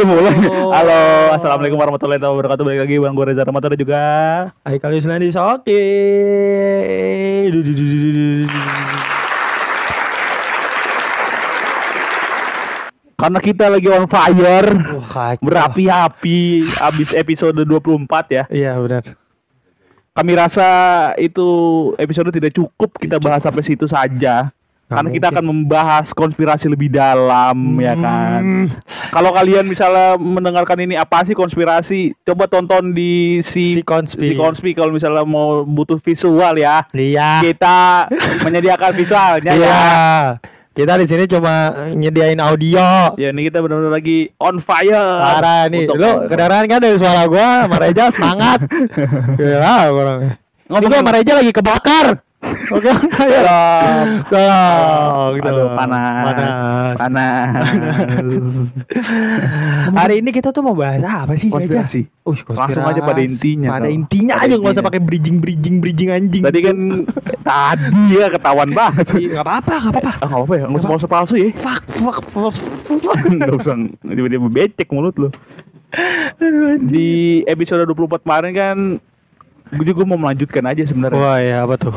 Udah mulai. Halo, assalamualaikum warahmatullahi wabarakatuh. Balik lagi bang gue Reza Ramadan dan juga. Hai kali Selandi Soki. Karena kita lagi on fire, kacau. berapi-api, abis episode 24 ya. Iya, benar. Kami rasa itu episode tidak cukup kita bahas sampai situ saja. Karena kita akan membahas konspirasi lebih dalam ya kan. Hmm. Kalau kalian misalnya mendengarkan ini apa sih konspirasi, coba tonton di si Si Konspi. si Konspi kalau misalnya mau butuh visual ya. Iya. Kita menyediakan visualnya Iya. ya. Kita di sini cuma nyediain audio. Ya ini kita benar-benar lagi on fire. Parah nih. Untuk- Lu kedengeran kan dari suara gua, sama Reja semangat. Ya, orang. Ngomong Ngomongin- sama Reja lagi kebakar. Oke, ayo. Dong, gitu. Aduh, panas. Panas. Panas. Hari ini kita tuh mau bahas apa sih? Konspirasi. Uh, Langsung aja pada intinya, Pada intinya Pada aja nggak usah pakai bridging bridging bridging anjing. Tadi kan tadi ya ketahuan banget. Iya, nggak apa-apa, nggak apa-apa. Ah, nggak apa-apa ya, nggak usah palsu ya. Fuck, fuck, fuck, fuck. Nggak usah tiba-tiba becek mulut lu. Anjing. Di episode 24 kemarin kan gue juga mau melanjutkan aja sebenarnya. Wah, ya apa tuh?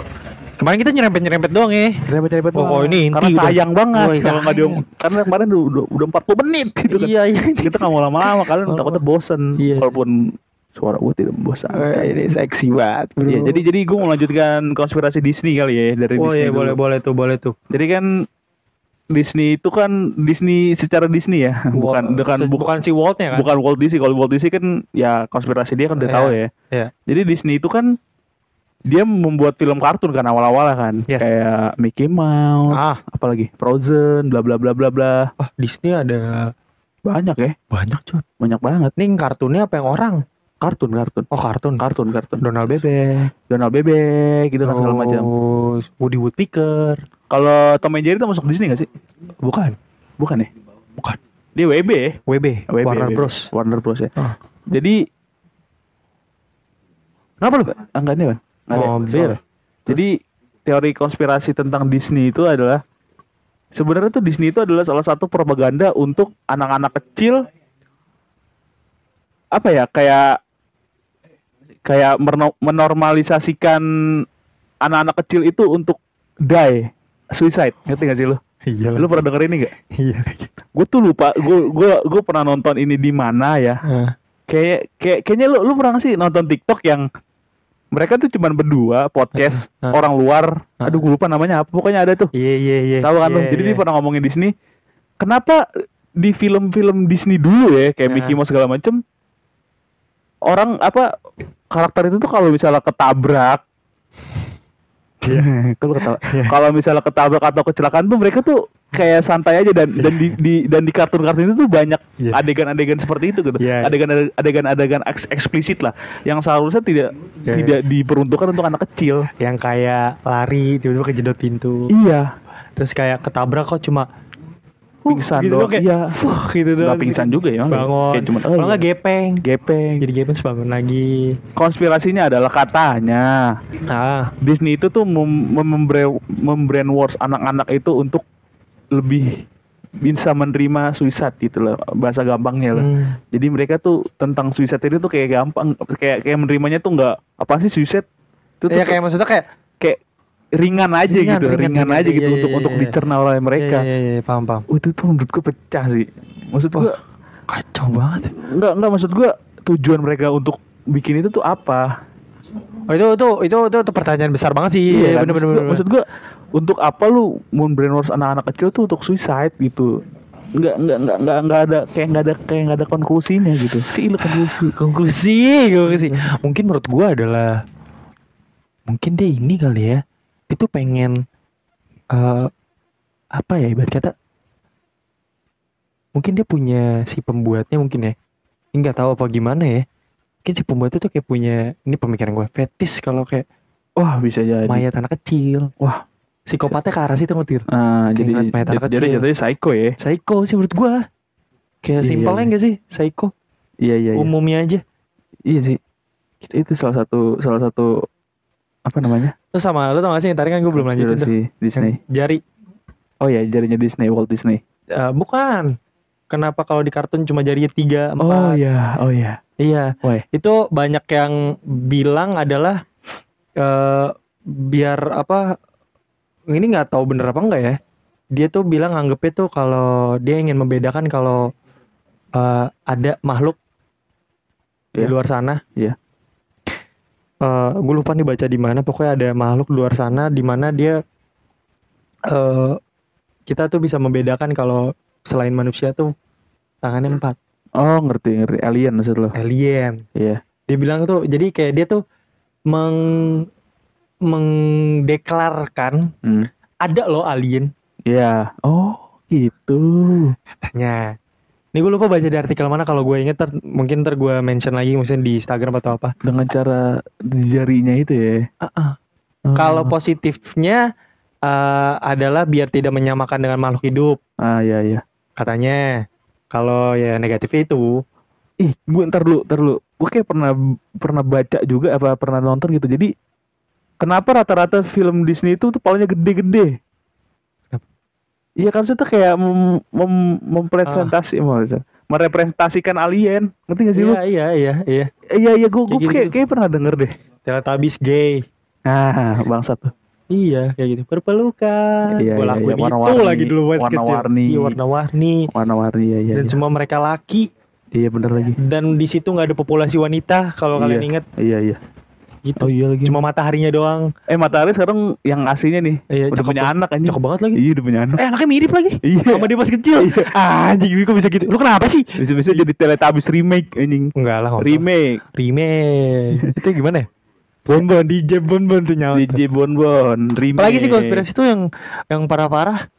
Kemarin kita nyerempet-nyerempet doang ya. Repet-repet Oh, ini inti Karena udah. sayang banget Woi, kalau nggak sayang. diom karena kemarin udah, udah, udah 40 menit gitu kan. Iya, iya. Kita nggak mau lama-lama kalian Oh. takutnya bosen Iya. walaupun suara gue tidak membosankan. ini seksi banget, bro. Iya, jadi jadi gue mau lanjutkan konspirasi Disney kali ya dari Oh Disney. iya, dulu. boleh, boleh tuh, boleh tuh. Jadi kan Disney itu kan Disney secara Disney ya, bukan bukan Ses- bukan bukan si Walt-nya kan? bukan Walt Disney. Kalau Walt Disney kan ya konspirasi dia kan udah Iya, tahu ya. Iya. Jadi Disney itu kan dia membuat film kartun kan awal-awal kan, Yes. kayak Mickey Mouse, Ah, apalagi Frozen, bla bla bla bla bla. wah, Disney ada Banyak ya, banyak cuy. banyak banget. Nih kartunnya apa yang orang? Kartun, kartun, Oh kartun. kartun, kartun. Donald Bebek. Donald Bebek gitu kan segala macam. Woody Woodpecker. Kalau Tom and Jerry itu masuk Disney gak sih? Bukan. Bukan ya? Bukan. Dia WB ya? WB. WB, Warner WB. Bros. Warner Bros ya. Ah. Jadi Kenapa lu? Enggak nih, Bang. Mobil. Jadi teori konspirasi tentang Disney itu adalah sebenarnya tuh Disney itu adalah salah satu propaganda untuk anak-anak kecil apa ya kayak kayak menormalisasikan anak-anak kecil itu untuk die suicide ngerti gak sih lu? Iya. Lu pernah denger ini gak? Iya. Gue tuh lupa, gue gue gue pernah nonton ini di mana ya? Kayak kayak kayaknya lu lu pernah sih nonton TikTok yang mereka tuh cuman berdua podcast Hah? orang luar Hah? aduh gue lupa namanya apa pokoknya ada tuh Iya iya iya. tahu kan Iya, jadi iya. dia pernah ngomongin Disney kenapa di film-film Disney dulu ya kayak Hah? Mickey Mouse segala macem orang apa karakter itu tuh kalau misalnya ketabrak kalau ketawa Iya. kalau misalnya ketabrak atau kecelakaan tuh mereka tuh kayak santai aja dan dan di, di- dan di kartun-kartun itu tuh banyak Iya. adegan-adegan seperti itu gitu Iya. adegan adegan-adegan eks- eksplisit lah yang seharusnya tidak Iya. tidak diperuntukkan untuk anak kecil Yang kayak lari tiba-tiba kejedot pintu. iya Terus kayak ketabrak kok cuma Pingsan gitu doang, kayak iya. fuh, gitu doang. Nggak pingsan juga ya, Bangun. kayak cuma, oh, Kalau nggak iya. gepeng. gepeng Jadi gepeng terus bangun lagi. konspirasinya adalah katanya Ah, Disney itu tuh mem membre- membrainwash anak-anak itu untuk lebih bisa menerima suicide gitu loh bahasa gampangnya lah. Hmm. Jadi mereka tuh tentang suicide itu tuh kayak gampang kayak kayak menerimanya tuh nggak apa sih suicide itu tuh Ya kayak maksudnya kayak kayak ringan aja Ringan, gitu, ringan, ringan, ringan. aja Iya, gitu iya, untuk iya, untuk iya. dicerna oleh mereka. Iya, iya, iya, paham paham. Oh, itu tuh menurut gue pecah sih. Maksud gue Kacau banget. enggak enggak maksud gue tujuan mereka untuk bikin itu tuh apa? Oh, itu itu itu itu, itu pertanyaan besar banget sih. Iya, kan? bener bener Maksud gua- bener. Maksud gue untuk apa lu mau brainwash anak-anak kecil tuh untuk suicide gitu? Enggak enggak enggak enggak enggak ada kayak enggak ada kayak enggak ada konklusinya gitu. Sih konklusi. konklusi konklusi mungkin menurut gua adalah mungkin dia ini kali ya itu pengen eh apa ya ibarat kata mungkin dia punya si pembuatnya mungkin ya Ini nggak tahu apa gimana ya mungkin si pembuatnya tuh kayak punya ini pemikiran gue fetis kalau kayak Wah, bisa jadi. mayat anak kecil Wah. Psikopatnya ke arah situ ngerti Ah, Kayak jadi jadi kecil. jatuhnya psycho ya. psycho sih menurut gua kayak Iya, simpelnya iya. enggak sih psycho Iya iya iya. umumnya aja Iya sih. Itu salah satu salah satu apa namanya? terus sama lu tau gak sih tadi kan gue belum lanjutin tuh Disney. Jari Oh ya, jarinya Disney, Walt Disney. Eh, bukan. Kenapa kalau di kartun cuma jarinya tiga, Oh empat? iya, oh iya. Iya. Woi. Itu banyak yang bilang adalah eh biar apa? Ini nggak tahu bener apa enggak ya? Dia tuh bilang anggapnya tuh kalau dia ingin membedakan kalau eh, ada makhluk di Iya. luar sana. Iya. Eh, gue lupa nih baca di mana. Pokoknya ada makhluk di luar sana di mana dia eh kita tuh bisa membedakan kalau selain manusia tuh tangannya empat Oh, ngerti, ngerti. Alien maksud lo. alien Iya. dia bilang tuh jadi kayak dia tuh meng mengdeklarkan Hmm. ada loh alien Iya. Oh, gitu. katanya ini gue lupa baca di artikel mana kalau gue inget ter- mungkin ntar gue mention lagi mungkin di Instagram atau apa Dengan cara di jarinya itu ya. Ah, Oh. kalau positifnya eh, adalah biar tidak menyamakan dengan makhluk hidup Ah, iya iya. katanya kalau ya negatif itu Ih, gue ntar dulu, ntar dulu. Gue kayak pernah pernah baca juga apa pernah nonton gitu. Jadi kenapa rata-rata film Disney itu tuh palanya gede-gede? Iya kan itu kayak mem, mem- mempresentasi, maksudnya, merepresentasikan alien. Ngerti gak sih lu? iya iya iya iya Iya iya gue gue kayak, kayak pernah denger deh. Teletubbies gay Nah, bangsat tuh. Iya, kayak gitu. Berpelukan. Iya, Gua iya, lakuin iya. itu Warna-warni. lagi dulu pas kecil. Warna-warni. Iya, warna-warni. Warna-warni ya iya. Dan iya. semua mereka laki. Iya bener lagi. Dan di situ nggak ada populasi wanita kalau Iya. kalian inget Iya iya. Gitu. Oh iya lagi. Cuma mataharinya doang. Eh Matahari sekarang yang aslinya nih. Iya, udah punya anak anjing. Cakep banget lagi. Iya udah punya anak. Eh, anaknya mirip lagi. Iya. Sama dia pas kecil. Iya. Ah, anjing kok bisa gitu. Lu kenapa sih? Bisa-bisa jadi Teletubbies remake anjing. Enggak lah, usah. Remake. Remake. itu gimana ya? Bonbon DJ Bonbon tuh nyawa. DJ Bonbon remake. Apalagi sih konspirasi tuh yang yang parah-parah.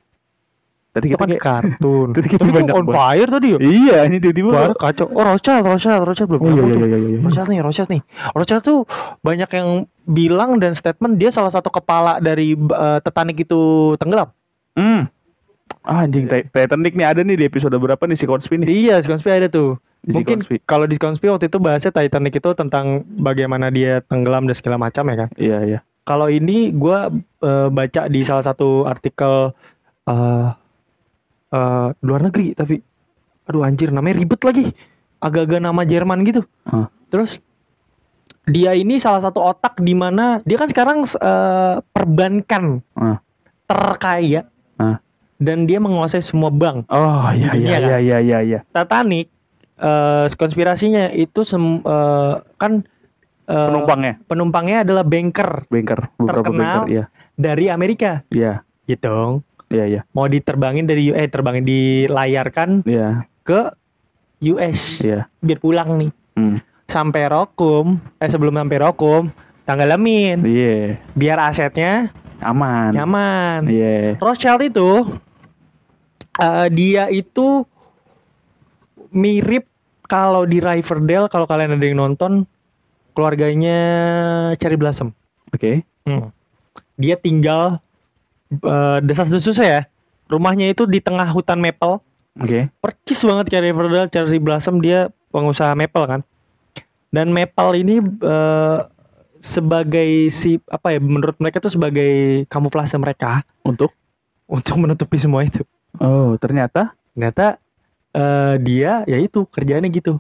Tadi kita kan kayak kartun. Tadi kita kok banyak on banget. fire tadi ya? Iya, ini tiba-tiba. Parah kacau. Oh, Rothschild, Rothschild, Rothschild belum Oh iya iya iya iya. iya. Rothschild nih, Rothschild nih. Rothschild tuh banyak yang bilang dan statement dia salah satu kepala dari eh, Titanic itu tenggelam. Hmm. Ah, anjing Ti- Titanic nih ada nih di episode berapa nih si Konspi nih? Iya, si Konspi ada tuh. Di Mungkin kalau di Konspi waktu itu bahasnya Titanic itu tentang bagaimana dia tenggelam dan segala macam ya kan. Iya iya. Kalau ini gua eh, baca di salah satu artikel eh eh, luar negeri tapi aduh anjir namanya ribet lagi. Agak-agak nama Jerman gitu. Hah. Terus dia ini salah satu otak di mana dia kan sekarang eh, perbankan Ah. terkaya Ah. dan dia menguasai semua bank. Oh iya iya kan? iya iya iya iya. Titanic eh, konspirasinya itu sem- eh, kan eh, Penumpangnya penumpangnya adalah banker banker, terkenal. banker. Iya. dari Amerika. Iya. Gitu dong. Iya iya. Mau diterbangin dari eh terbangin dilayarkan Iya. ke US Iya. biar pulang nih. Hmm. Sampai Rokum, eh sebelum sampai Rokum, tanggalamin Iya. biar asetnya Aman. nyaman. Iya. Rothschild itu eh, dia itu mirip kalau di Riverdale kalau kalian ada yang nonton keluarganya Cherry Blossom. Oke. Hmm. Dia tinggal eh, desas-desusnya ya. Rumahnya itu di tengah hutan maple. Oke. Percis banget kayak Riverdale Cherry Blossom dia pengusaha maple kan. Dan maple ini eh, sebagai si apa ya menurut mereka tuh sebagai kamuflase mereka Untuk untuk menutupi semua itu. Oh, ternyata Ternyata eh, dia ya itu kerjaannya gitu.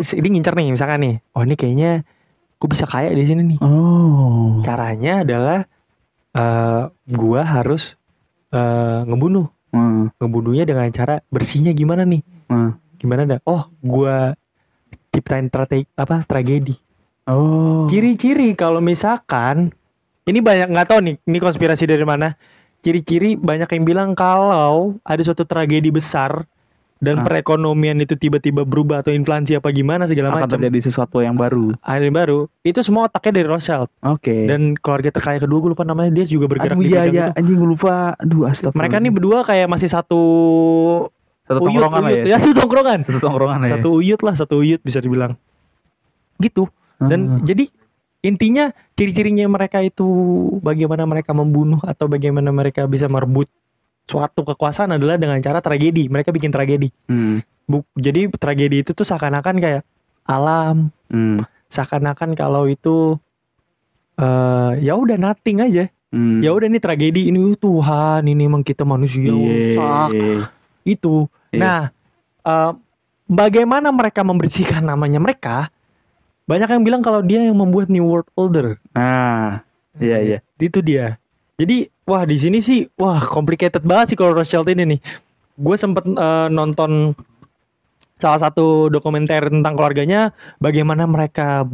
Ini ngincer nih misalkan nih. Oh ini kayaknya gue bisa kaya di sini nih. Oh. Caranya adalah eh gua harus eh ngebunuh. Hmm. Ngebunuhnya dengan cara bersihnya gimana nih? Hmm. Gimana dah? Oh, gua ciptain trate apa tragedi. Oh. Ciri-ciri kalau misalkan ini banyak nggak tahu nih, ini konspirasi dari mana. Ciri-ciri banyak yang bilang kalau ada suatu tragedi besar dan Ah. perekonomian itu tiba-tiba berubah atau inflasi apa gimana segala akan macam. terjadi sesuatu yang baru. Ada yang baru. Itu semua otaknya dari Rothschild Oke. dan keluarga terkaya kedua gue lupa namanya dia juga bergerak Aduh di iya bidang iya itu. anjing gue lupa. Aduh astagfirullah. Mereka nih berdua kayak masih satu satu uyut, tongkrongan lah uyut. ya. satu tongkrongan. Satu tongkrongan lah ya. Satu uyut lah, satu uyut bisa dibilang. Gitu. Dan Ah. jadi intinya ciri-cirinya mereka itu bagaimana mereka membunuh atau bagaimana mereka bisa merebut suatu kekuasaan adalah dengan cara tragedi. Mereka bikin tragedi. Hmm. Bu- jadi tragedi itu tuh seakan-akan kayak alam, Hmm. seakan-akan kalau itu eh ya udah nothing aja. Hmm. Ya udah ini tragedi ini uh, Tuhan, ini emang kita manusia Iya. rusak itu. Iya. Nah, eh, bagaimana mereka membersihkan namanya mereka? Banyak yang bilang kalau dia yang membuat New World Order. Nah, iya iya. Itu dia. Jadi, wah di sini sih, wah complicated banget sih kalau Rothschild ini nih. Gue sempet eh, nonton salah satu dokumenter tentang keluarganya, bagaimana mereka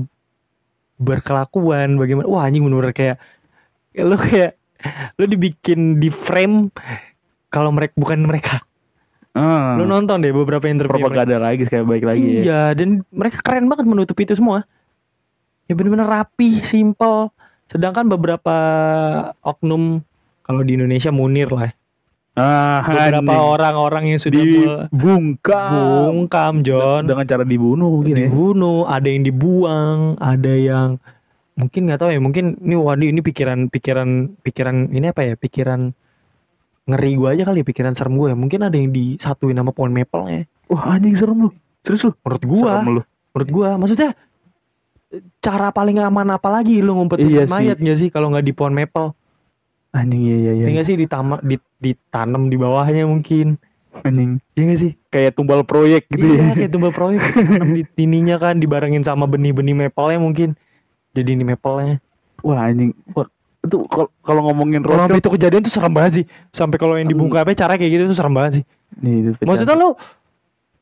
berkelakuan, bagaimana, wah anjing bener-bener kayak, lu kayak, lu dibikin di frame kalau mereka bukan mereka. Ah. Lu nonton deh beberapa interview mereka. propaganda lagi kayak baik lagi ya. Iya, dan mereka keren banget menutup itu semua. Ya bener-bener rapi, simple. Sedangkan beberapa oknum kalau di Indonesia Munir lah. ya. Ah, Beberapa orang-orang yang sudah dibungkam bungkam John, dengan cara dibunuh mungkin ya. dibunuh, ada yang dibuang, ada yang mungkin nggak tahu ya, mungkin ini waduh ini pikiran pikiran pikiran ini apa ya? Pikiran ngeri gua aja kali ya, pikiran serem gue ya. Mungkin ada yang disatuin sama pohon maple ya. Wah, anjing serem lu. Serius lu? Menurut gua, Serem lu. menurut gua maksudnya cara paling aman apa lagi lu ngumpet Iya mayat nggak sih kalau nggak di pohon maple Anjing iya iya iya. ya nggak sih ditama, di, ditanam di bawahnya mungkin. Anjing. Ya nggak sih? Kayak tumbal proyek gitu iya ya. kayak tumbal proyek. Tanam di tininya kan dibarengin sama benih-benih maple-nya mungkin. Jadi ini maple-nya Wah, anjing. Wah, itu kalau kalau ngomongin kalau sampai Rothschild itu kejadian tuh serem banget sih. Sampai kalau yang dibungkapnya cara kayak gitu tuh serem banget sih. Nih itu maksudnya lu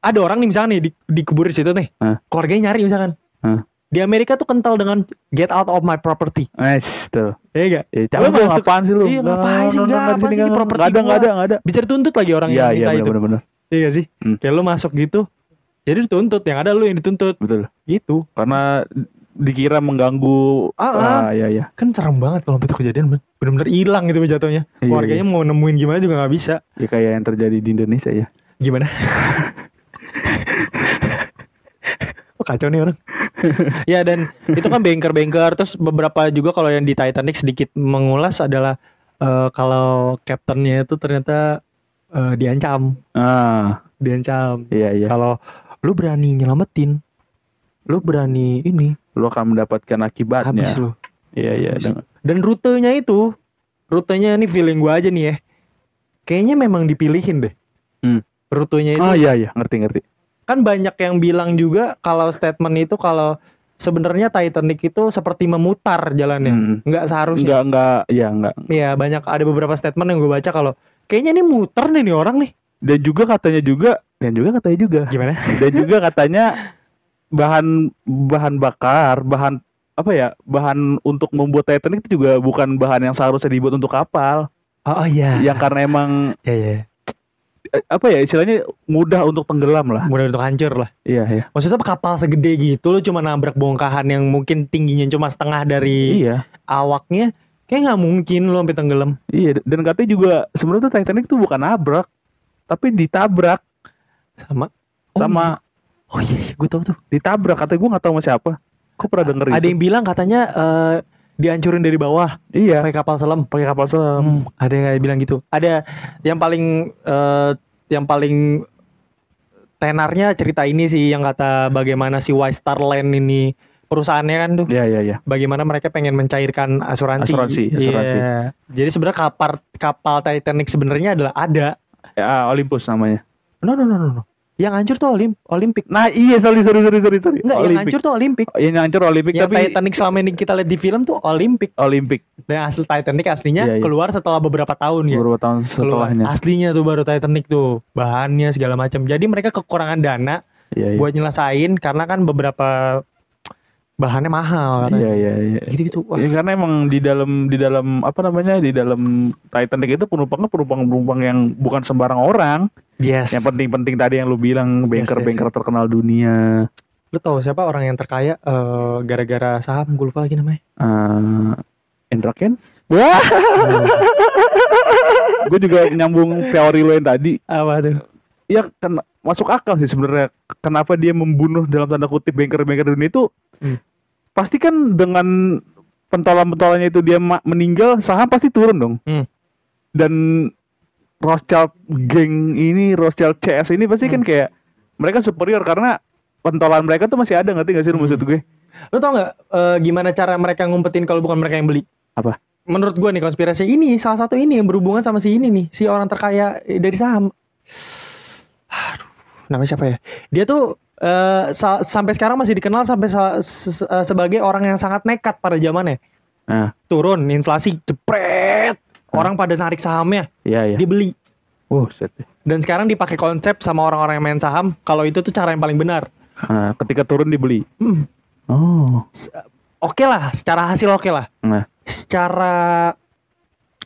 ada orang nih misalnya nih di, dikubur di situ nih. Hah? keluarganya nyari misalkan. Hah? Di Amerika tuh kental dengan get out of my property Nice tuh. ya gak? Eh, Lu cabut lu, masuk- apaan sih lu? Iya, ngapain sih? Enggak, apaan sih, di properti Enggak ada, enggak ada, enggak ada. bisa dituntut lagi orang Iya, yang iya, minta itu benar benar. iya gak sih Hmm. kayak lu masuk gitu jadi dituntut yang ada lu yang dituntut Betul. gitu Karena dikira mengganggu Ah, ah, iya iya. kan serem banget kalau itu kejadian Ben. bener-bener hilang gitu jatuhnya Iya, keluarganya mau nemuin gimana juga nggak bisa Ya kayak yang terjadi di Indonesia ya. gimana kacau nih orang ya dan itu kan banker-banker terus beberapa juga kalau yang di Titanic sedikit mengulas adalah eh, kalau kaptennya itu ternyata eh, diancam Ah, diancam iya iya. kalau lu berani nyelamatin lu berani ini Lu akan mendapatkan akibatnya. habis lu Iya iya. Dan rutenya itu rutenya ini feeling gua aja nih ya kayaknya memang dipilihin deh Hmm. rutenya itu Oh iya iya, ngerti ngerti. Kan banyak yang bilang juga kalau statement itu kalau sebenarnya Titanic itu seperti memutar jalannya Hmm. nggak seharusnya Enggak enggak, ya enggak. Iya banyak ada beberapa statement yang gue baca kalau kayaknya ini muter nih nih orang nih Dan juga katanya juga, dan juga katanya juga. gimana Dan juga katanya bahan bahan bakar, bahan apa ya? Bahan untuk membuat Titanic itu juga bukan bahan yang seharusnya dibuat untuk kapal. oh, oh iya Yang karena emang ya ya eh, apa ya istilahnya mudah untuk tenggelam lah. mudah untuk hancur lah Iya iya. maksudnya kapal segede gitu lo cuma nabrak bongkahan yang mungkin tingginya cuma setengah dari Iya. awaknya kayak nggak mungkin lo sampai tenggelam Iya, dan katanya juga sebenarnya tuh Titanic tuh bukan nabrak, tapi ditabrak sama oh, sama iya. oh iya, iya gue tahu tuh ditabrak. Katanya gue nggak tahu sama siapa. Kok pernah denger ada itu? yang bilang katanya eh, dihancurin dari bawah Iya, pakai kapal selam pakai kapal selam. Hmm, ada yang bilang gitu. Ada yang paling eh, yang paling tenarnya cerita ini sih yang kata bagaimana si White Star Line ini perusahaannya kan tuh Iya, iya, iya. bagaimana mereka pengen mencairkan asuransi. Asuransi, asuransi. Iya. Jadi sebenarnya kapal kapal Titanic sebenarnya adalah ada. Ya, Olympus namanya. No no no no no. Yang hancur tuh Olim Olimpik. Nah iya sorry sorry sorry sorry sorry. Enggak, yang hancur tuh Olimpik. Yang hancur Olimpik Yang tapi Titanic selama ini kita lihat di film tuh Olimpik. Olimpik Dan asli Titanic aslinya Iya, iya. keluar setelah beberapa tahun ya. beberapa tahun Keluar. setelahnya. Aslinya tuh baru Titanic tuh. Bahannya segala macam. Jadi mereka kekurangan dana Iya iya. buat nyelesain karena kan beberapa bahannya mahal katanya. Iya iya iya. Gitu-gitu. Wah, Ya, karena emang di dalam di dalam apa namanya di dalam Titanic itu penumpangnya penumpang penumpang yang bukan sembarang orang. yes. Yang penting-penting tadi yang lu bilang banker-banker terkenal dunia. Lu tahu siapa orang yang terkaya eh, gara-gara saham? Gue lupa lagi namanya. eh Indra Ken? Wah, gue juga nyambung teori lo yang tadi. Apa tuh? Ya kan masuk akal sih sebenarnya. Kenapa dia membunuh dalam tanda kutip banker-banker dunia itu? Hmm. Pasti kan dengan pentolan-pentolannya itu dia meninggal, saham pasti turun dong. Hmm. Dan Rothschild geng ini, Rothschild CS ini pasti kan Hmm. kayak mereka superior karena pentolan mereka tuh masih ada ngerti gak sih Hmm. maksud gue? Lu tau nggak eh, gimana cara mereka ngumpetin kalau bukan mereka yang beli? Apa? Menurut gua nih konspirasi ini salah satu ini yang berhubungan sama si ini nih, si orang terkaya eh, dari saham. Aduh, namanya siapa ya? Dia tuh eh, sa- sampai sekarang masih dikenal sampai sa- se- eh, sebagai orang yang sangat nekat pada zamannya. Nah, Turun inflasi jepret, orang pada narik sahamnya, iya iya. dia beli. Oh, set. Dan sekarang dipakai konsep sama orang-orang yang main saham kalau itu tuh cara yang paling benar. Nah, ketika turun dibeli. Hmm, Oh. Oke lah, secara hasil oke lah. Nah, secara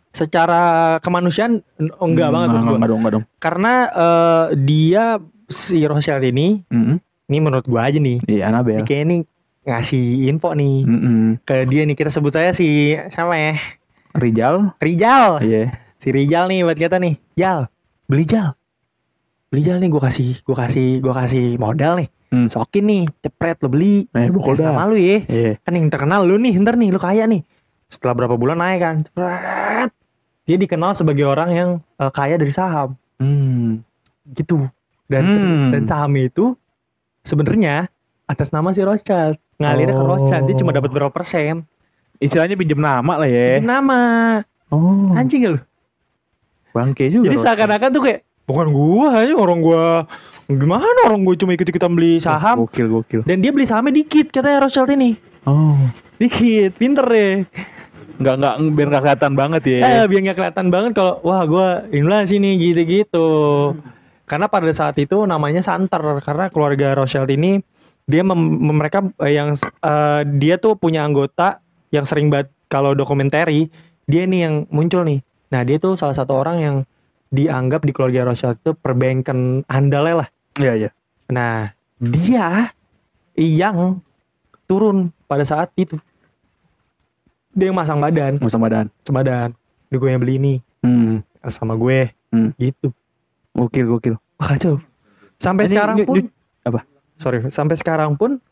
secara kemanusiaan en- enggak Hmm, banget menurut gua. Enggak dong, enggak dong. Karena eh, dia si Rothschild ini, Mm-mm. ini menurut gua aja nih. Iya, Anabel. Kayak ini ngasih info nih Mm-mm. ke dia nih kita sebut saya si siapa ya? Rijal. Rijal. Iya. Si Rijal nih buat kita nih. Jal, beli Jal. Beli Jal nih gua kasih gua kasih gua kasih modal nih. Hmm. Sokin nih, cepret lo beli. Eh. Kes sama lu ya. Iya. kan yang terkenal lu nih ntar nih lu kaya nih setelah berapa bulan naik kan Cepret. dia dikenal sebagai orang yang eh, kaya dari saham Hmm. gitu dan Hmm. dan saham itu sebenarnya atas nama si Rothschild ngalirnya ke Oh. Rothschild dia cuma dapat berapa persen Istilahnya pinjam nama lah ya. Pinjam nama Oh. anjing gak lu Bangke juga. jadi seakan-akan tuh kayak bukan gua aja orang gua gimana orang gua cuma ikut-ikutan beli saham Gokil, gokil. dan dia beli sahamnya dikit katanya Rothschild ini Oh. dikit pinter deh Enggak enggak biar enggak kelihatan banget ya. Eh, biar nggak kelihatan banget kalau wah gua inflasi nih gitu-gitu. Karena pada saat itu namanya santer karena keluarga Rothschild ini dia mem- mereka eh, yang eh, dia tuh punya anggota yang sering banget kalau dokumentari dia nih yang muncul nih. Nah dia tuh salah satu orang yang dianggap di keluarga Rothschild itu perbankan andalnya lah. Iya, iya. Nah dia yang turun pada saat itu. Dia yang masang badan, Musang badan. Dia gue yang beli ini Hmm. sama gue Hmm. gitu Gokil, gokil. kacau sampai Ini- sekarang ini- pun ini- apa? sorry sampai sekarang pun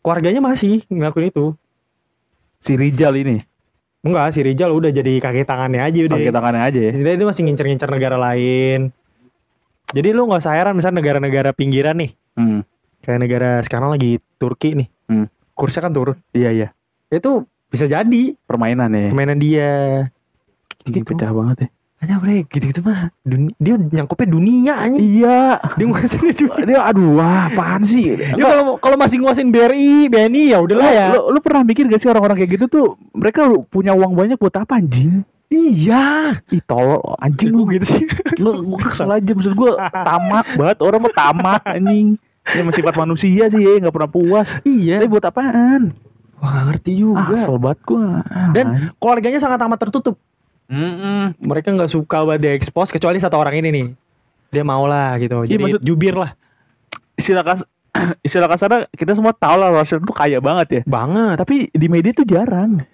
keluarganya masih ngelakuin itu Si Rijal ini. enggak si Rijal udah jadi kaki tangannya aja udah Pakai tangannya aja ya. Istilahnya dia masih ngincer-ngincer negara lain jadi lu nggak usah heran misalnya negara-negara pinggiran nih Hmm. kayak negara sekarang lagi Turki nih Hmm. kursnya kan turun Iya, iya. itu bisa jadi Permainan ya. permainan dia Ini gitu pecah banget ya. Hanya bre gitu-gitu mah Dun- dia nyangkupnya dunia anjing Iya. dia nguasain dunia Dia aduh, wah, apaan sih? dia kalau kalau masih nguasain BRI BNI ya udahlah ya Lu, lu pernah mikir gak sih orang-orang kayak gitu tuh mereka punya uang banyak buat apa anjing? iya Ih tolol anjing lu gitu sih lu gua kesel aja maksud gua tamak banget orang mah tamak anjing. Ini masih sifat manusia sih ya nggak pernah puas. iya Tapi buat apaan? wah nggak ngerti Ah, juga kesel banget gua. dan keluarganya sangat amat tertutup Mm-mm. mereka nggak suka buat diekspos kecuali satu orang ini nih dia mau lah gitu Iya, jadi maksud- jubir lah istilah kas istilah kasarnya kita semua tahu lah Rothschild tuh kaya banget ya. banget Tapi di media tuh jarang.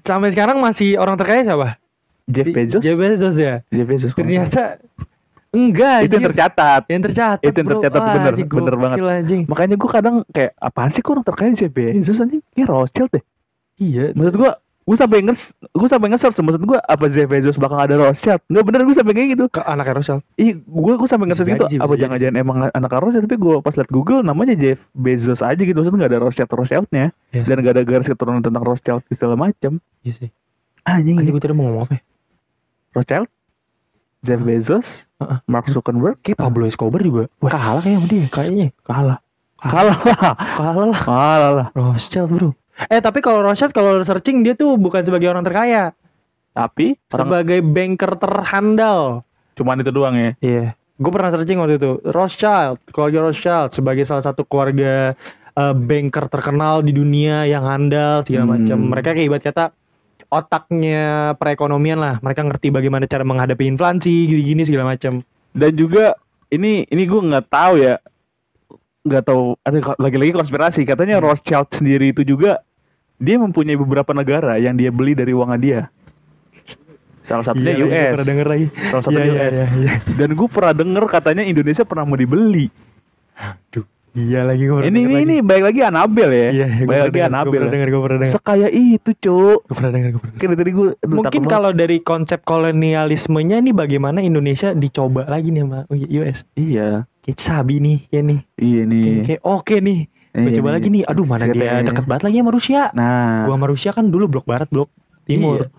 sampai sekarang masih orang terkaya siapa Jeff Bezos. Jeff Bezos ya Jeff Bezos. ternyata enggak itu yang anjir. tercatat. yang tercatat Itu yang bro. tercatat, Wah, bener, anjing, bener banget. anjing. Makanya gua kadang kayak apaan sih kok orang terkaya Jeff Bezos anjing? Kayak Rothschild deh. iya Maksud gua gue sampai nges gue sampai nge-search maksud gua apa Jeff Bezos bakal ada Rothschild nggak bener gue sampai kayak gitu ke anaknya Rothschild ih gue gue sampai jadi gitu apa jangan-jangan emang anak Rothschild tapi gue pas liat Google namanya Jeff Bezos aja gitu maksudnya nggak ada Rothschild Rothschildnya Yes. dan nggak ada garis keturunan tentang Rothschild segala macam iya sih anjing anjing gue tadi mau ngomong apa ya? Rothschild Jeff Bezos, Heeh. Mark Zuckerberg, Kayak Pablo Escobar juga Wah. kalah kayak sama dia kayaknya. kalah. Kalah lah. Kalah lah. Kalah lah. Rothschild, Bro. Eh, tapi kalau Rothschild kalau searching dia tuh bukan sebagai orang terkaya, Tapi orang sebagai banker terhandal. cuman itu doang ya. Iya. Gue pernah searching waktu itu. Rothschild, keluarga Rothschild sebagai salah satu keluarga eh, banker terkenal di dunia yang handal segala Hmm. macam. Mereka kayak ibarat kata otaknya perekonomian lah. Mereka ngerti bagaimana cara menghadapi inflasi, gini-gini segala macam. Dan juga ini ini gue nggak tahu ya. Nggak tahu ada lagi-lagi konspirasi katanya Hmm. Rothschild sendiri itu juga dia mempunyai beberapa negara yang dia beli dari uangnya dia. Salah satunya Iya, US. iya, pernah denger lagi. Salah satunya Iya, iya, US. iya, iya. Dan gue pernah denger katanya Indonesia pernah mau dibeli. Iya lagi gue ini ini ini baik lagi Anabel ya. Iya, gue baik lagi denger, gue Anabel. pernah ya. denger, gue pernah denger. Sekaya itu, Cuk. Gue pernah denger, gue pernah denger. Tadi gue aduh, Mungkin kalau dari konsep kolonialismenya nih bagaimana Indonesia dicoba lagi nih sama US. iya, Kayak sabi nih, kayak nih. iya nih. Kayak, kayak oke nih. Gue Iya coba nih. lagi nih. Aduh mana dia ya. deket banget lagi sama Rusia. Nah, Gua sama Rusia kan dulu blok barat, blok timur. Iya.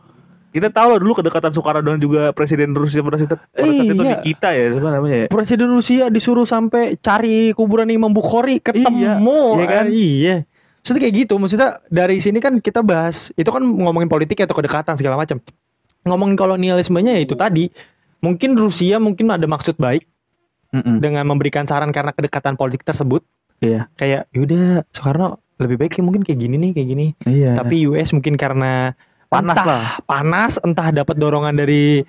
Kita tahu loh dulu kedekatan Soekarno dan juga Presiden Rusia pada saat, pada saat itu Iya. Nikita ya, apa namanya ya? Presiden Rusia disuruh sampai cari kuburan Imam Bukhari ketemu. iya kan? Ah, iya. Maksudnya kayak gitu. Maksudnya dari sini kan kita bahas itu kan ngomongin politik atau kedekatan segala macam. Ngomongin kolonialismenya ya itu tadi. Mungkin Rusia mungkin ada maksud baik Mm-mm. dengan memberikan saran karena kedekatan politik tersebut. Iya. Kayak yaudah Soekarno lebih baik kayak mungkin kayak gini nih kayak gini. Iya. Tapi US mungkin karena Panas entah lah. panas entah dapat dorongan dari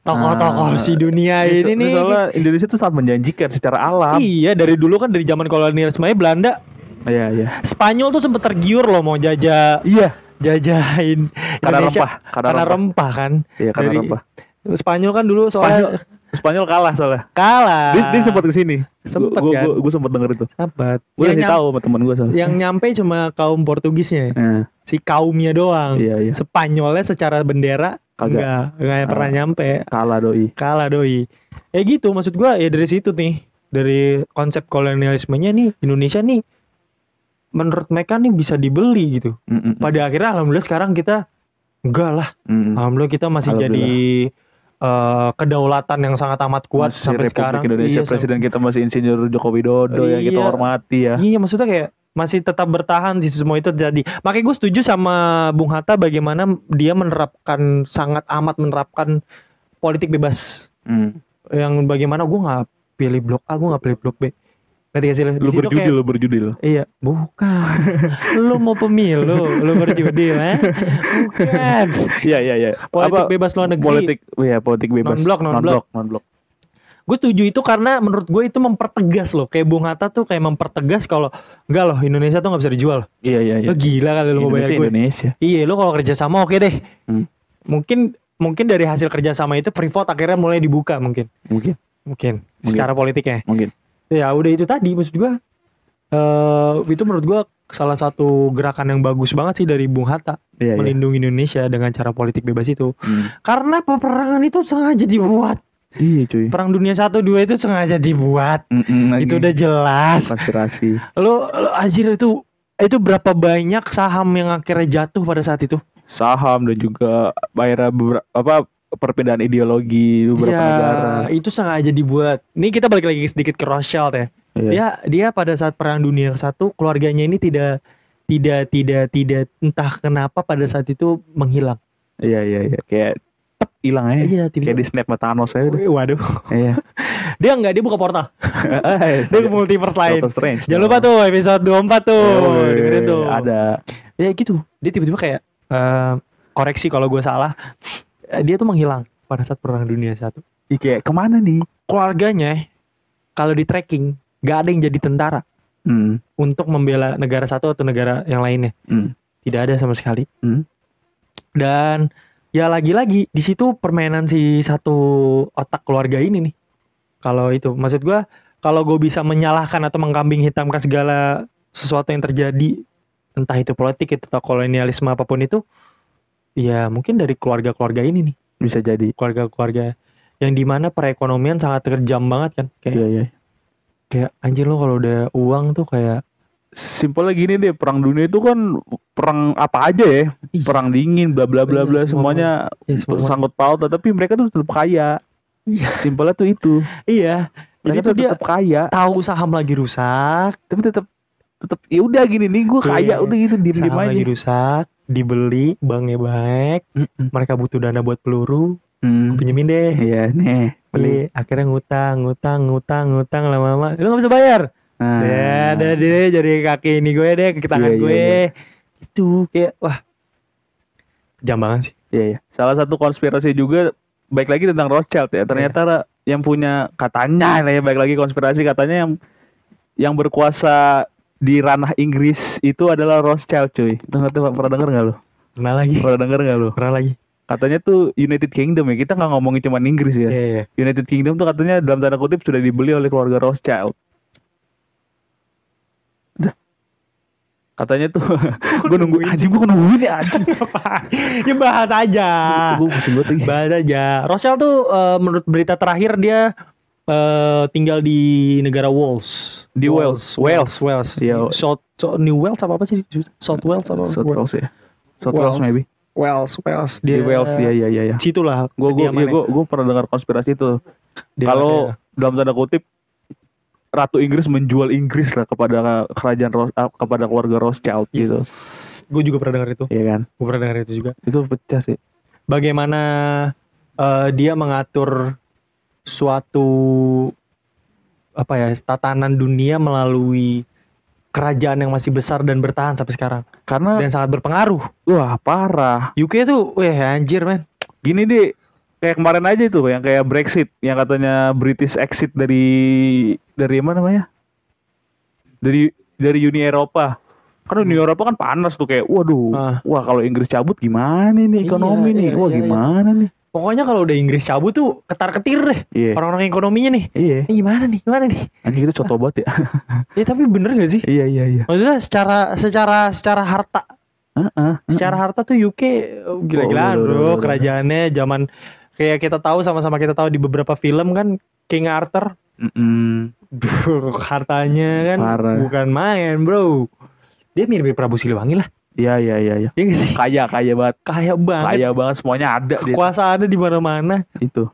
tokoh-tokoh Ah, si dunia ini nih. Soalnya Indonesia tuh sangat menjanjikan secara alam. Iya dari dulu kan dari zaman kolonialisme Belanda Iya, iya. Spanyol tuh sempet tergiur loh mau jajah Iya, jajahin Karena Indonesia. rempah, karena karena rempah. rempah kan iya karena Dari- apa? Spanyol kan dulu soalnya Spanyol kalah soalnya. kalah Dia, dia sempat ke sini. Sempet gua, kan? Gua, gua, sempat denger itu. Sempat. Gue yang, udah tahu sama teman gue soalnya. yang nyampe cuma kaum Portugisnya Nah, si kaumnya doang iya, iya. Spanyolnya secara bendera Kagak. enggak enggak pernah Ah. nyampe Kalah doi. kalah doi ya gitu maksud gua ya dari situ nih dari konsep kolonialismenya nih Indonesia nih menurut mereka nih bisa dibeli gitu Mm-mm. pada akhirnya alhamdulillah sekarang kita enggak lah Mm-mm. alhamdulillah kita masih jadi eh, kedaulatan yang sangat amat kuat Masih sampai Republik sekarang Indonesia Iya, presiden kita masih Insinyur Joko Widodo yang kita Iya. hormati ya. iya maksudnya kayak masih tetap bertahan di semua itu terjadi makanya gue setuju sama Bung Hatta bagaimana dia menerapkan sangat amat menerapkan politik bebas Hmm. yang bagaimana gue nggak pilih blok A gue nggak pilih blok B ngerti gak sih lo? Lu situ berjudil, kayak- lu berjudil. iya bukan lu mau pemilu lu berjudil eh bukan Iya, iya, iya. politik Apa- bebas luar negeri Politik, iya politik bebas. Non-blok, non-blok. non-blok. gue setuju itu karena menurut gue itu mempertegas loh kayak Bung Hatta tuh kayak mempertegas kalau enggak loh Indonesia tuh nggak bisa dijual Iya, iya, iya. lo gila kali lu mau bayar gue Indonesia. iya lo kalau kerja sama oke deh Hmm. mungkin mungkin dari hasil kerjasama itu Freeport akhirnya mulai dibuka mungkin Mungkin, mungkin Mungkin. secara politiknya mungkin. Ya udah itu tadi maksud gua eh itu menurut gua salah satu gerakan yang bagus banget sih dari Bung Hatta Iya, iya. melindungi Indonesia dengan cara politik bebas itu Hmm. karena peperangan itu sengaja dibuat Iya, cuy. perang dunia satu dua itu sengaja dibuat Mm-mm, lagi. itu udah jelas konspirasi. lo lo anjir itu itu berapa banyak saham yang akhirnya jatuh pada saat itu Saham dan juga bayar apa perbedaan ideologi beberapa Iya, negara. itu sengaja dibuat. Ini kita balik lagi sedikit ke Rothschild ya. Iya. Dia dia pada saat perang dunia satu keluarganya ini tidak tidak tidak tidak entah kenapa pada saat itu menghilang. Iya, iya, iya. Kayak tep, hilang aja. Iya, Kayak di snap Thanos aja udah. Waduh. Iya. Dia enggak dia buka portal. Eh, Dia ke multiverse lain. Strange. Jangan lupa tuh episode 24 tuh. Dengerin tuh. Ada. Ya gitu. Dia tiba-tiba kayak eh, koreksi kalau gue salah. Eh, Dia tuh menghilang pada saat perang dunia satu. Kayak ke mana nih? Keluarganya kalau di tracking gak ada yang jadi tentara Hmm. untuk membela negara satu atau negara yang lainnya. Hmm. Tidak ada sama sekali. Hmm. Dan ya lagi-lagi di situ permainan si satu otak keluarga ini nih. Kalau itu maksud gua kalau gue bisa menyalahkan atau mengkambing hitamkan segala sesuatu yang terjadi entah itu politik itu atau kolonialisme apa pun itu ya mungkin dari keluarga-keluarga ini nih Bisa jadi. keluarga-keluarga yang di mana perekonomian sangat terjam banget kan kayak Iya, iya. kayak anjir lo kalau udah uang tuh kayak Simpelnya gini deh, perang dunia itu kan perang apa aja ya, perang dingin, bla bla bla Iya, bla, semua- semuanya ya semua sangkut paut, tapi mereka tuh tetap kaya. Iya. Simpelnya tuh itu. Iya. Jadi Mereka tuh tuh dia tetap kaya, tahu saham lagi rusak, tapi tetap tetap ya udah gini nih gue kaya Iya. udah gitu diem diem aja. lagi rusak, dibeli, banknya baik, Mm-mm. mereka butuh dana buat peluru, Hmm. pinjemin deh. Iya nih. Beli, akhirnya ngutang, ngutang, ngutang, ngutang lama-lama, lu gak bisa bayar. Nah. Ya, ada deh jadi kaki ini gue deh, ke tangan Iya, iya, gue. iya. Itu kayak wah. Kejam banget sih. Iya, iya. Salah satu konspirasi juga baik lagi tentang Rothschild ya. Ternyata yang punya katanya ya baik lagi konspirasi katanya yang yang berkuasa di ranah Inggris itu adalah Rothschild cuy. Dengar tuh pernah denger nggak lo? Pernah lagi. Pernah denger nggak lo? Pernah lagi. Katanya tuh United Kingdom ya. Kita nggak ngomongin cuma Inggris ya. Iya, iya. United Kingdom tuh katanya dalam tanda kutip sudah dibeli oleh keluarga Rothschild. Katanya tuh gue nunggu anjing gue nungguin ya anjing. ya bahas aja. Gue pusing banget lagi. Bahas aja. Rothschild tuh eh, menurut berita terakhir dia eh, tinggal di negara Wales. Di Wales. Wales, Wales. Iya. South, South- New Wales apa apa sih? South Wales apa? South Wales ya. South Wales Wales. maybe. Wales, Wales. Di Wales ya ya ya ya. Situ lah. Gue gue kediamannya. gue gue pernah dengar konspirasi itu. Dia- Kalau dia- dalam tanda kutip Ratu Inggris menjual Inggris lah kepada kerajaan Ros- ah, kepada keluarga Rothschild gitu. Gue juga pernah dengar itu. Iya kan? Gue pernah dengar itu juga. Itu pecah sih. Bagaimana eh, dia mengatur suatu apa ya tatanan dunia melalui kerajaan yang masih besar dan bertahan sampai sekarang Karena dan sangat berpengaruh. wah parah. UK tuh, weh anjir men. Gini deh kayak kemarin aja itu yang kayak Brexit yang katanya British exit dari dari mana namanya? Dari dari Uni Eropa. Kan Uni Eropa kan panas tuh kayak waduh. Ah. Wah, kalau Inggris cabut gimana nih ekonomi Iya, nih? iya, Wah, iya, iya. gimana nih? Pokoknya kalau udah Inggris cabut tuh ketar-ketir deh. Iya. Orang-orang ekonominya nih. Iya. Ini gimana nih? Gimana nih? Anjing itu coto banget ya. Ya tapi bener gak sih? iya, iya, iya. Maksudnya secara secara secara harta, Heeh. secara harta tuh UK oh, gila-gilaan Oh, bro. Kerajaannya zaman kayak kita tahu sama-sama kita tahu di beberapa film kan King Arthur Mm-mm. Duh, hartanya kan Parah. bukan main bro. Dia mirip Prabu Siliwangi lah. Iya, iya, iya, iya. Iya gak sih? Kaya, kaya banget. Kaya banget. Kaya banget semuanya ada dia. Kuasa ada di mana-mana. Itu.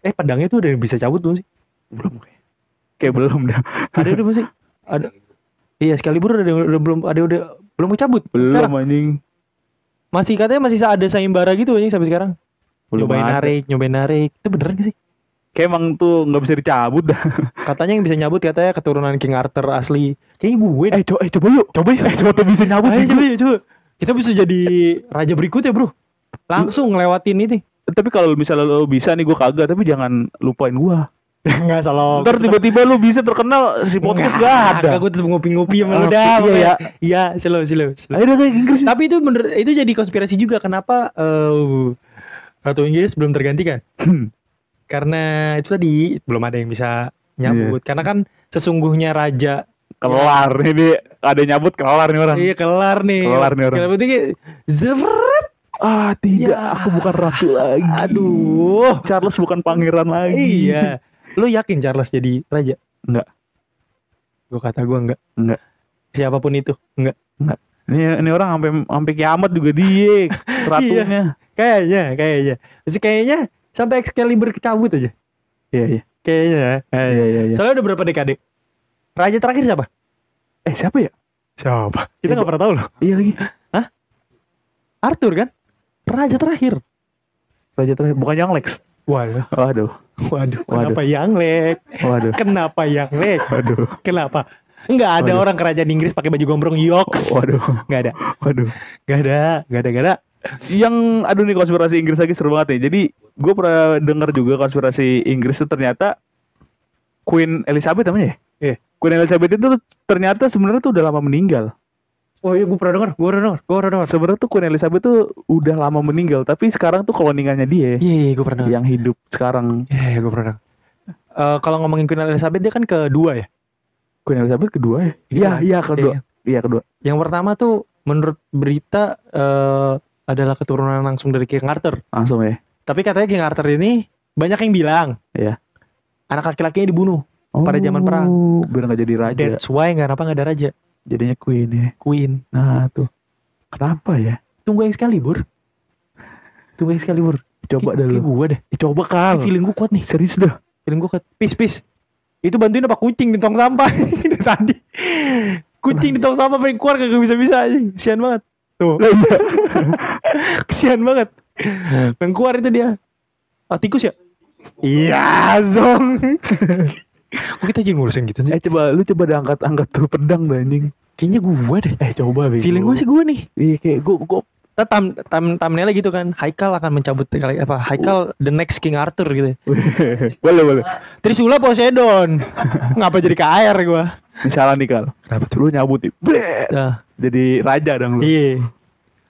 Eh pedangnya tuh udah bisa cabut belum sih? Belum kayak. Kayak belum dah. Ada udah belum sih? Ada. Iya sekali udah, udah, udah belum ada udah belum cabut Belum sekarang. anjing. Masih katanya masih ada sayembara gitu anjing sampai sekarang. Belum nyobain ada. narik, nyobain narik. Itu beneran gak sih? Kayak emang tuh nggak bisa dicabut dah. Katanya yang bisa nyabut katanya keturunan King Arthur asli. Kayaknya gue. eh, coba, eh, coba yuk. Coba yuk. Eh, coba tuh bisa nyabut. Ayo nih. coba, coba. Kita bisa jadi raja berikutnya bro. Langsung ngelewatin ini. Tapi kalau misalnya lo bisa nih gue kagak, tapi jangan lupain gua. Enggak salah. Ntar tiba-tiba lu bisa terkenal si podcast gak ada. Aku tetap ngopi-ngopi sama lu dah. iya, pokoknya. ya. Iya, slow, slow, slow. Ayo Inggris. Tapi itu bener, itu jadi konspirasi juga. Kenapa eh Ratu Inggris belum tergantikan? Karena itu tadi belum ada yang bisa nyambut. Karena kan sesungguhnya raja Kelar ini ada nyabut kelar nih orang. Iya kelar nih. Kelar nih orang. Kelar berarti zevret. Ah tidak, Ya. aku bukan ratu lagi. Aduh. Charles bukan pangeran lagi. Iya. Lu yakin Charles jadi raja? Enggak. Gua kata gua enggak. Enggak. Siapa pun itu, enggak. Enggak. Ini ini orang sampai sampai kiamat juga dia ratunya. Kayaknya, kayaknya. Terus kayaknya sampai Excalibur kecabut aja. Iya iya. Kayaknya. Iya iya iya. Soalnya udah berapa dekade? Raja terakhir siapa? Eh siapa ya? Siapa? Kita nggak pernah tahu loh. Iya lagi. Arthur kan? Raja terakhir. Raja terakhir bukan yang Lex. Waduh, Waduh. waduh. Waduh. Kenapa yang lek? Waduh. Kenapa yang lek? Waduh. Kenapa? Enggak ada Waduh. orang kerajaan Inggris pakai baju gombrong yoks. Waduh. Enggak ada. Waduh. Enggak ada. Enggak ada, enggak ada. Yang aduh nih konspirasi Inggris lagi seru banget nih. Jadi gue pernah dengar juga konspirasi Inggris itu ternyata Queen Elizabeth namanya ya? Iya. Queen Elizabeth itu ternyata sebenarnya tuh udah lama meninggal. Oh iya, gue pernah dengar, gue pernah dengar, gue pernah dengar. Sebenarnya tuh Queen Elizabeth tuh udah lama meninggal, tapi sekarang tuh kolonialnya dia Iya, iya, gue pernah yang hidup sekarang. Iya, iya, gue pernah. Eh, kalau ngomongin Queen Elizabeth dia kan kedua ya. Queen Elizabeth kedua ya? Iya, Iya, iya kedua. iya. Iya kedua. Yang pertama tuh menurut berita eh adalah keturunan langsung dari King Arthur. Langsung ya. Tapi katanya King Arthur ini banyak yang bilang Iya. anak laki-lakinya dibunuh. Pada zaman perang. Oh, Biar nggak jadi raja. That's why nggak kenapa nggak ada raja. Jadinya Queen ya. Queen. Nah tuh. Kenapa ya? Tunggu Excalibur. Tunggu Excalibur. Coba dah lu. gue deh. Coba kal. Feeling gue kuat nih. Serius dah. Feeling gue kuat. Pis pis. Itu bantuin apa kucing di tong sampah tadi. Kucing di tong sampah pengen keluar kagak bisa-bisa. Kesian banget. Tuh. Kesian banget. Pengen keluar itu dia. Ah, tikus ya? Iya, zong. Kok kita jadi ngurusin gitu sih? Eh coba lu coba dah angkat angkat tuh pedang dah anjing. Kayaknya gue deh. Eh coba bego. Feeling gue sih gue nih. Iya kayak gue gue Kita tam tam thumbnailnya gitu kan. Haikal akan mencabut kali apa? Haikal the next King Arthur gitu. boleh boleh. Trisula Poseidon. Ngapa jadi ke air gua? Misalnya nih kal. Kenapa Lu nyabut. Nah, Jadi raja dong lu. iya.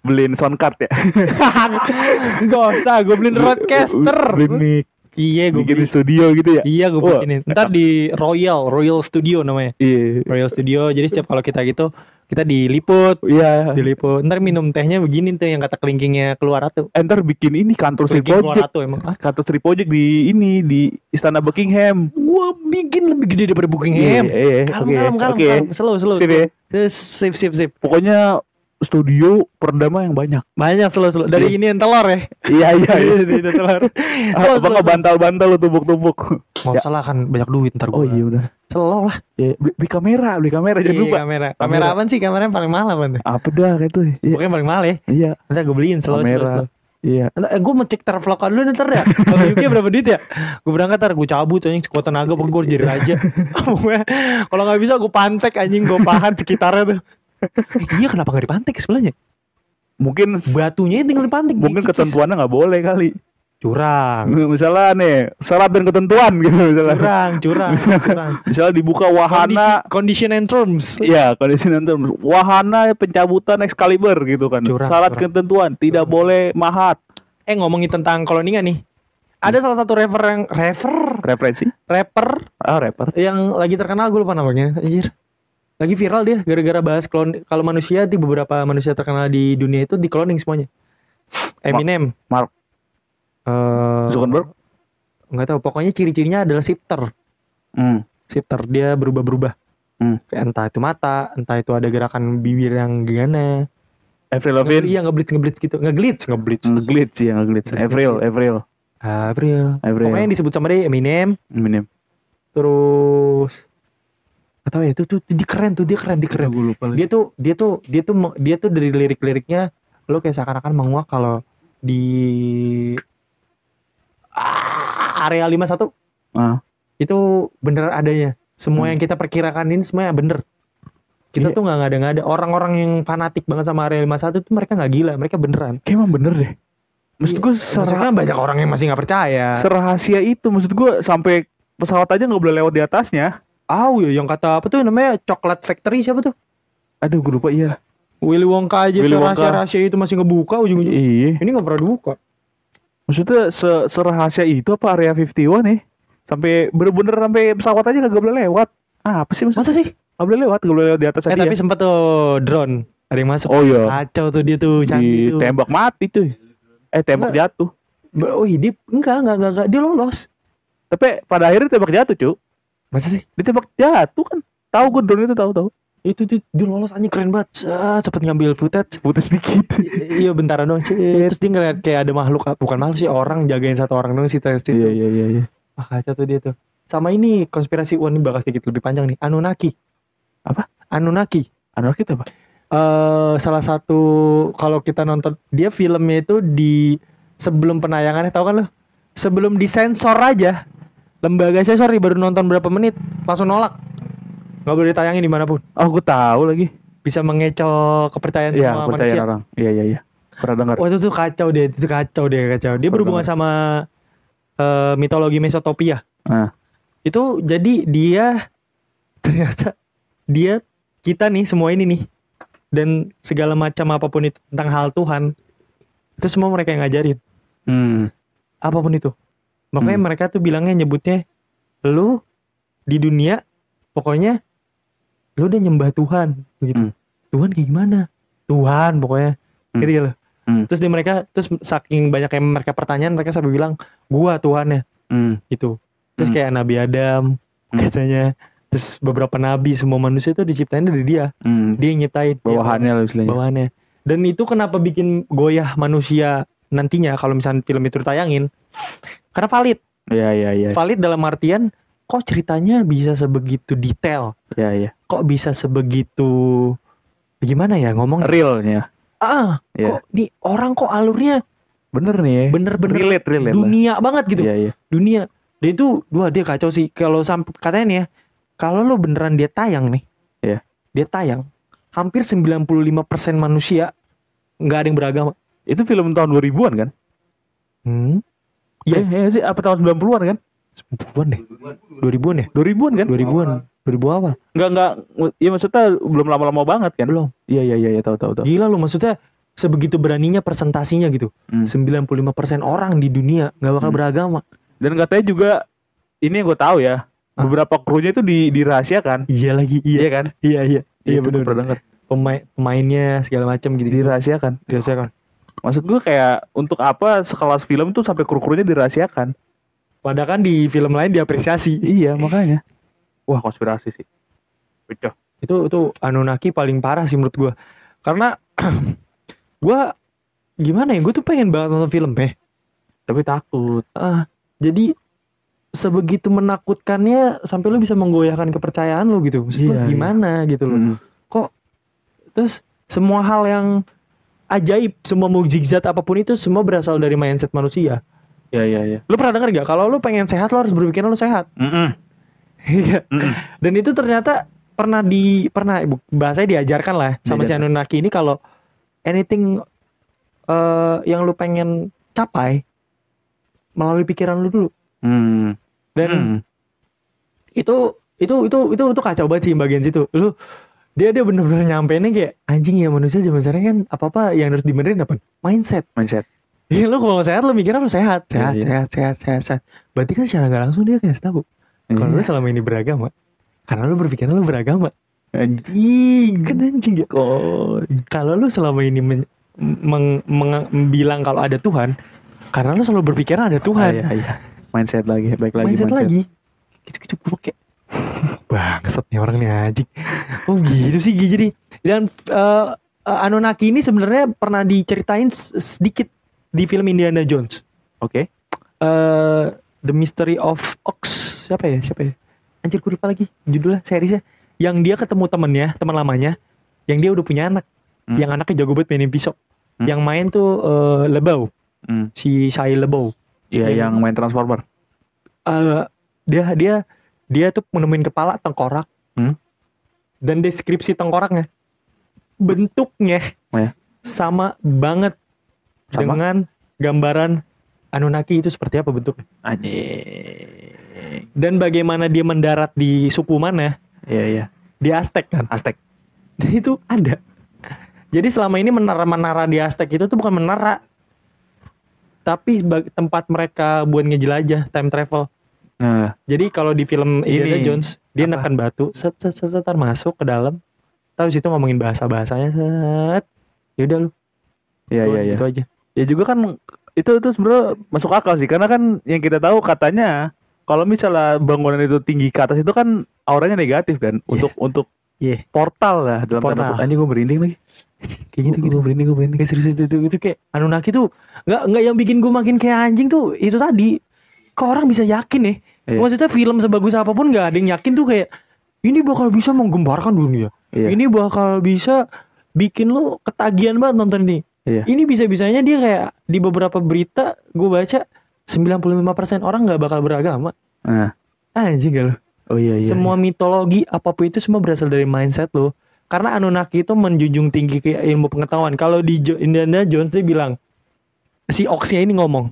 Beliin sound card ya. Gak usah, gue beliin roadcaster. Beliin mic. Iya, gue Bikin studio gitu ya. Iya, gue bikinin. Ntar di Royal, Royal Studio namanya. Iya. Royal Studio. Jadi setiap kalau kita gitu, kita diliput, Iya. diliput. Ntar minum tehnya begini tuh yang kata kelingkingnya keluar ratu. Enter bikin ini kantor Sri keluar Project. emang. Ah, Kantor Sri Project di ini di Istana Buckingham. gua bikin lebih gede daripada Buckingham. Iya, iya, Kalem, oke, kalem, kalem, kalem. Slow, slow. Sip ya. Terus, Sip, sip, sip. Pokoknya studio peredama yang banyak. Banyak slow, slow. Dari ini yang telur ya. Iya iya iya. Telur. Apa nggak bantal-bantal lu tumpuk-tumpuk? Nggak usah lah kan banyak duit ntar Oh gua. iya udah. Slow lah. Ya, beli, beli kamera, beli kamera jangan Iya, lupa. kamera. Kamera apaan sih? Kamera yang paling mahal apa tuh? Apa dah kayak tuh? Iya. Pokoknya paling mahal ya. Iya. Ntar gue beliin slow, Kamera. slow. Iya. Ntar, eh, gue mau cek tervlog dulu ntar ya. Kalau UK berapa duit ya? Gue berangkat ntar gue cabut anjing sekuat tenaga pokoknya gue jadi raja. Kalau nggak bisa gue pantek anjing gue pahan sekitarnya tuh. Iya kenapa nggak dipantek sebenarnya? Mungkin Batunya tinggal dipantek. mungkin dikikis. ketentuannya nggak boleh kali. curang. Misalnya nih syarat dan ketentuan gitu misalnya. Curang, curang, curang. Misalnya dibuka wahana condition and terms. Iya, kondisi nanti wahana pencabutan Excalibur gitu kan. Curang, Syarat curang. ketentuan tidak boleh mahat. Eh ngomongin tentang koloningan nih. Ada salah satu rapper yang rapper, Referensi? rapper Ah, rapper. yang lagi terkenal gue lupa namanya anjir lagi viral dia gara-gara bahas klon kalau manusia di beberapa manusia terkenal di dunia itu di cloning semuanya Eminem Mark eh Zuckerberg. nggak tahu pokoknya ciri-cirinya adalah shifter Hmm. shifter dia berubah-berubah Hmm. Entah itu mata entah itu ada gerakan bibir yang gimana Avril Lavigne. iya ngeblitz ngeblitz gitu ngeglitch ngeblitz Ngeglitch ya, ngeglitch. Ngeglitch. Avril, Avril. April Avril. pokoknya yang disebut sama dia Eminem Eminem. terus tahu ya itu tuh dia keren tuh dia keren dia keren gue lupa dia tuh dia tuh dia tuh dia tuh dari lirik-liriknya lo kayak seakan-akan menguak kalau di ah, area 51 Ah. itu bener adanya semua Hmm. yang kita perkirakan ini semuanya bener kita Iya. tuh nggak ada nggak ada orang-orang yang fanatik banget sama area 51 tuh mereka nggak gila mereka beneran Kayak emang bener deh. Maksud Iya, gue maksudnya banyak orang yang masih nggak percaya serahasia itu. Maksud gue sampai pesawat aja nggak boleh lewat di atasnya. Aw ya yang kata apa tuh namanya coklat factory siapa tuh Aduh, gue lupa iya. Willy Wonka aja Willy Wonka. rahasia rahasia itu masih ngebuka ujung-ujung Iya. ini nggak pernah dibuka Maksudnya se serahasia itu apa area 51 nih? Sampai bener-bener sampai pesawat aja kagak boleh lewat. Ah, apa sih maksudnya? masa sih Nggak boleh lewat, nggak boleh lewat di atas Eh aja. tapi sempet tuh drone ada yang masuk. Oh iya. Kacau tuh dia tuh canggih tuh. Ditembak mati cuy. Eh tembak Enggak. jatuh. Oh hidup enggak enggak enggak, enggak. dia lolos. Tapi pada akhirnya tembak jatuh cuy. Masa sih? Ditembak jatuh kan. Tahu gue drone itu tahu tahu. Itu dia, dia lolos anjing keren banget. Set, cepet ngambil footage. Putus dikit. Iya bentaran doang sih. Terus dia ngeliat kayak ada makhluk bukan makhluk sih orang jagain satu orang doang sih terus itu. Iya iya iya iya. Ah kacau tuh dia tuh. Sama ini konspirasi wah ini bakal sedikit lebih panjang nih. Anunnaki. Apa? Anunnaki. Anu kita apa? eh salah satu kalau kita nonton dia filmnya itu di sebelum penayangannya tahu kan lo sebelum disensor aja lembaga sensor nih baru nonton berapa menit langsung nolak nggak boleh ditayangin di mana pun Oh gue tahu lagi. bisa mengecoh kepercayaan Iya semua manusia orang. Iya iya iya. Pernah dengar. wah itu kacau deh itu kacau deh kacau dia berhubungan banget. sama eh, mitologi Mesotopia Nah. itu jadi dia ternyata dia kita nih semua ini nih dan segala macam apa pun itu tentang hal Tuhan itu semua mereka yang ngajarin Hmm. apa pun itu makanya Hmm. mereka tuh bilangnya nyebutnya lu di dunia pokoknya lu udah nyembah Tuhan begitu Hmm. Tuhan kayak gimana Tuhan pokoknya Hmm. gitu ya loh. Hmm. terus di mereka terus saking banyak yang mereka pertanyaan mereka sampai bilang gua Tuhannya Hmm. gitu terus Hmm. kayak Nabi Adam Hmm. katanya terus beberapa nabi semua manusia itu diciptain dari dia Hmm. dia yang nyiptain Bawahannya lah istilahnya. bawahannya dan itu kenapa bikin goyah manusia nantinya kalau misalnya film itu ditayangin karena valid Iya iya iya. valid dalam artian kok ceritanya bisa sebegitu detail Iya iya. kok bisa sebegitu gimana ya ngomong Realnya. ah Iya. kok nih orang kok alurnya Bener nih. ya. bener-bener relate relate. lah. dunia banget gitu Iya iya. dunia dia itu dua dia kacau sih kalau sampai katanya nih ya kalau lo beneran dia tayang nih Iya. dia tayang hampir 95% manusia nggak ada yang beragama Itu film tahun 2000-an kan? hmm Iya. Eh, iya sih apa tahun 90-an kan? 90-an deh 2000-an ya 2000-an kan? 2000-an 2000 awal Enggak enggak ya maksudnya belum lama-lama banget kan? Belum. Iya iya iya iya tahu tahu tahu. gila lo maksudnya sebegitu beraninya presentasinya gitu Hmm. 95% orang di dunia nggak bakal Hmm. beragama Dan katanya juga ini yang gue tahu ya, Ah. beberapa krunya itu di dirahasiakan. iya lagi Iya iya kan? iya iya iya Itu benar pemain pemainnya segala macam gitu Dirahasiakan. biasa kan Maksud gue kayak untuk apa sekelas film tuh sampai kru-krunya dirahasiakan? padahal kan di film lain diapresiasi Iya makanya. Wah konspirasi sih. Betul. itu itu Anunnaki paling parah sih menurut gua karena gua gimana ya gue tuh pengen banget nonton film eh Tapi takut. ah jadi sebegitu menakutkannya sampai lu bisa menggoyahkan kepercayaan lu gitu maksud Iya, iya. gimana gitu loh Hmm. kok terus semua hal yang ajaib semua mukjizat apa pun itu semua berasal dari mindset manusia Iya iya iya. lu pernah dengar gak kalau lu pengen sehat lu harus berpikir lu sehat iya Mm-mm. dan itu ternyata pernah di pernah bahasanya diajarkan lah sama si. Anunnaki ini kalau anything eh, yang lu pengen capai melalui pikiran lu dulu Hmm. dan Hmm. itu itu itu itu itu kacau banget sih bagian situ lu dia dia bener-bener nyampeinnya kayak anjing ya manusia zaman sekarang kan apa apa yang harus dibenerin apa mindset. Mindset. Iya lu kalau sehat lu mikirnya lu sehat. Sehat Iya, iya. sehat sehat sehat sehat. Berarti kan secara nggak langsung dia kayak tahu kalau lu Iya. selama ini beragama karena lu berpikiran lu beragama. Anjing. Kan anjing ya. Kok kalau lu selama ini men- meng- meng- bilang kalau ada Tuhan karena lu selalu berpikiran ada Tuhan. Iya iya. Mindset lagi baik lagi mindset, lagi. Gitu-gitu gue kayak bangsat nih orang nih anjing. Oh gitu sih jadi dan eh, Anunnaki ini sebenarnya pernah diceritain sedikit di film Indiana Jones. Oke. Eh The Mystery of Ox. Siapa ya? Siapa ya? Anjir gue lupa lagi judulnya seriesnya. Yang dia ketemu temennya teman lamanya yang dia udah punya anak. Hmm. yang anaknya jago banget mainin pisau. Hmm. yang main tuh eh, Lebau. Hmm. si Shia Lebau. Iya Yang- yang main transformer. Eh, dia dia dia tuh menemuin kepala tengkorak. Hmm. dan deskripsi tengkoraknya. Bentuknya Oh ya? sama banget Sama? dengan gambaran Anunnaki itu seperti apa bentuknya. Anjing. Dan bagaimana dia mendarat di suku mana? Iya iya. Di Aztec kan? Aztec. Dan itu ada. Jadi selama ini menara-menara di Aztec itu tuh bukan menara. Tapi tempat mereka buat ngejelajah time travel nah Jadi kalau di film Indiana Ini, Jones dia apa? nekan batu, set set set, set, masuk ke dalam. Terus itu ngomongin bahasa bahasanya set. Ya udah lu. iya iya iya Gitu aja. ya juga kan itu itu sebenarnya masuk akal sih karena kan yang kita tahu katanya kalau misalnya bangunan itu tinggi ke atas itu kan auranya negatif kan untuk untuk Iya. portal lah dalam tanda Portal. anjing gue merinding lagi Kayak gitu gitu. gue merinding gue merinding Kayak serius itu, itu itu kayak Anunnaki tuh nggak nggak yang bikin gue makin kayak anjing tuh itu tadi. Kok orang bisa yakin nih? Iya. Maksudnya film sebagus apa pun nggak ada yang yakin tuh kayak ini bakal bisa menggemparkan dunia. Iya. Ini bakal bisa bikin lu ketagihan banget nonton ini. Iya. Ini bisa-bisanya dia kayak di beberapa berita gue baca 95% orang nggak bakal beragama. nah Anjing gak lu? oh iya iya semua mitologi apa pun itu semua berasal dari mindset lo. Karena Anunnaki itu menjunjung tinggi ke ilmu pengetahuan. Kalau di Indiana Jones dia bilang si Oxnya ini ngomong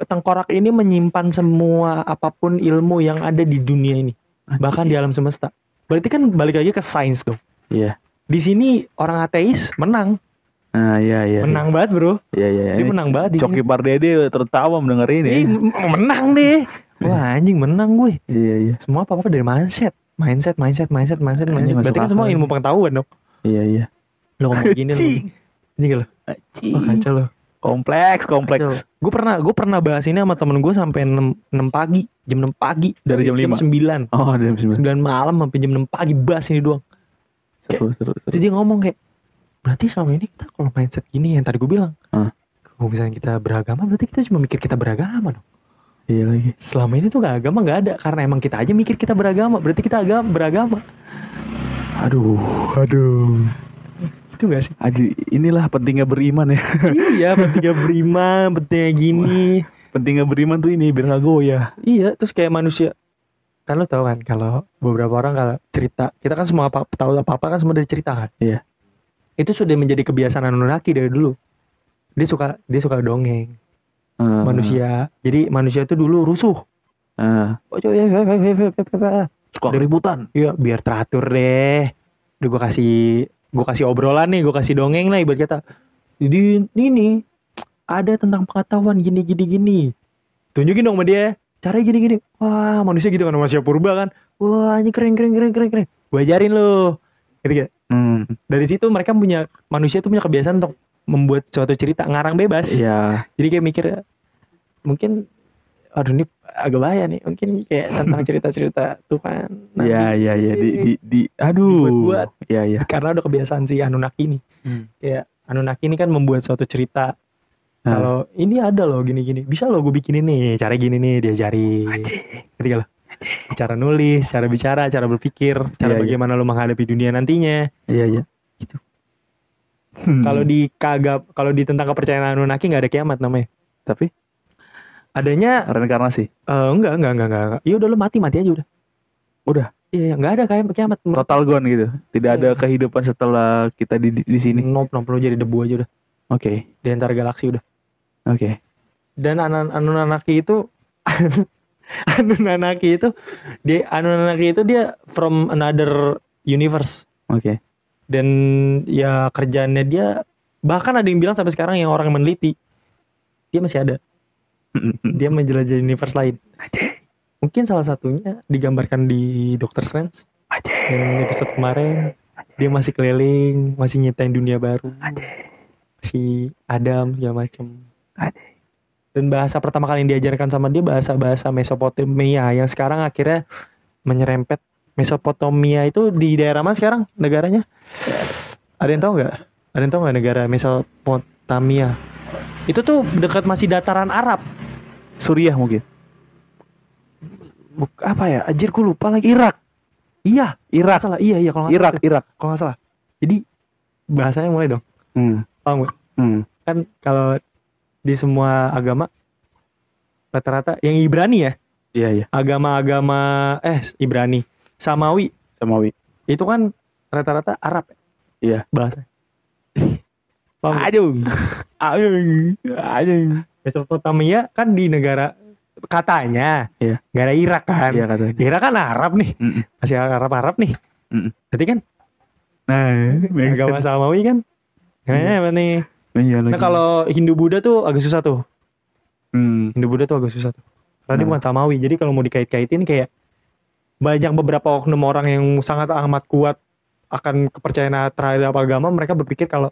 tengkorak ini menyimpan semua apa pun ilmu yang ada di dunia ini, bahkan di alam semesta. Berarti kan balik lagi ke sains dong. iya Di sini orang ateis menang, nah iya iya menang banget bro. iya iya Dia Ini menang banget Coki. Pardede tertawa mendengar ini Ih, m- menang deh. Wah anjing menang gue. iya iya Semua apa apa dari mindset, mindset, mindset, mindset, mindset, mindset. Berarti kan semua ilmu pengetahuan dong. iya iya Lo ngomong gini lo. Anjing. Anjing lo. Wah kacau lo. kompleks kompleks Gue pernah gue pernah bahas ini sama temen gue sampai 6, 6 pagi, jam 6 pagi Dari jam jam 9. oh jam 9 sembilan malam sampai jam 6 pagi bahas ini doang. seru seru seru Terus dia ngomong kayak berarti selama ini kita kalau mindset gini yang tadi gue bilang. Hah? kalau misalnya kita beragama berarti kita cuma mikir kita beragama dong Iya lagi. selama ini tuh gak agama nggak ada karena emang kita aja mikir kita beragama berarti kita agama beragama Aduh, aduh. Itu gak sih Aduh, inilah pentingnya beriman ya. iya pentingnya beriman pentingnya gini pentingnya beriman tuh ini biar nggak goyah. iya terus kayak manusia kan lo tau kan kalau beberapa orang kalau cerita kita kan semua apa tahu apa apa kan semua dari cerita kan Iya. itu sudah menjadi kebiasaan Anunnaki dari dulu dia suka dia suka dongeng Ah. manusia jadi manusia itu dulu rusuh Ah. oh coy suka keributan. Iya, biar teratur deh. Udah gue kasih gue kasih obrolan nih, gue kasih dongeng lah ibarat kata. Jadi ini ada tentang pengetahuan gini gini gini. Tunjukin dong sama dia. Caranya gini gini. Wah, manusia gitu kan manusia purba kan. Wah, ini keren keren keren keren keren. Gue ajarin lo. Gitu gitu. Hmm. Dari situ mereka punya manusia tuh punya kebiasaan untuk membuat suatu cerita ngarang bebas. Iya. Jadi kayak mikir mungkin aduh ini agak bahaya nih. Mungkin kayak tentang cerita-cerita Tuhan. Nabi. Iya, iya, iya. Di, di, di, aduh. Dibuat-buat. Iya, iya. karena udah kebiasaan si Anunnaki ini. Hmm. Kayak Anunnaki ini kan membuat suatu cerita. Ah. Kalau ini ada loh gini-gini, bisa loh gue bikinin nih, cara gini nih diajari. Ketika lo cara nulis, cara bicara, cara berpikir, cara Iya, iya. bagaimana lo menghadapi dunia nantinya. Iya, iya. Gitu. Hmm. Kalau di kagak, kalau di tentang kepercayaan Anunnaki nggak ada kiamat namanya. tapi Adanya reinkarnasi. eh, enggak, enggak, enggak, enggak, enggak. Iya udah lo mati mati aja udah. Udah. Iya, nggak ada kayak kiamat. Total gone gitu. Tidak ada Iya. kehidupan setelah kita di di, sini. Nope, nope, lo jadi debu aja udah. Oke. Di antara galaksi udah. Oke. dan Anan- Anunnaki itu Anunnaki itu dia Anunnaki itu dia from another universe Oke. dan ya kerjaannya dia bahkan ada yang bilang sampai sekarang yang orang yang meneliti dia masih ada dia menjelajah universe lain. Mungkin salah satunya digambarkan di Doctor Strange. Yang episode kemarin dia masih keliling masih nyiptain dunia baru. Masih Adam segala macem. Dan bahasa pertama kali yang diajarkan sama dia bahasa bahasa Mesopotamia yang sekarang akhirnya menyerempet. Mesopotamia itu di daerah mana sekarang negaranya? Ada yang tahu nggak? Ada yang tahu nggak negara Mesopotamia itu tuh dekat masih dataran Arab Suriah mungkin. Buk, apa ya anjir gue lupa lagi Irak iya Irak. salah iya iya kalau Irak, salah Irak. kalau nggak salah jadi bahasanya mulai dong Hmm. paham? Hmm. kan kalau di semua agama rata-rata yang Ibrani ya Iya, iya. agama-agama eh Ibrani Samawi Samawi. itu kan rata-rata Arab Iya. bahasa? Aduh. Aduh. Aduh. Mesopotamia kan di negara katanya Iya. negara Irak kan Iya katanya. Irak kan Arab nih Mm-mm. masih Arab Arab nih Mm-mm. berarti kan Nah, agama Samawi kan. Kayaknya apa nih Iya nah kalau Hindu Buddha tuh agak susah tuh Hmm. Hindu Buddha tuh agak susah tuh. Karena dia Nah. bukan Samawi. Jadi kalau mau dikait-kaitin kayak banyak beberapa oknum orang yang sangat amat kuat akan kepercayaan terhadap agama, mereka berpikir kalau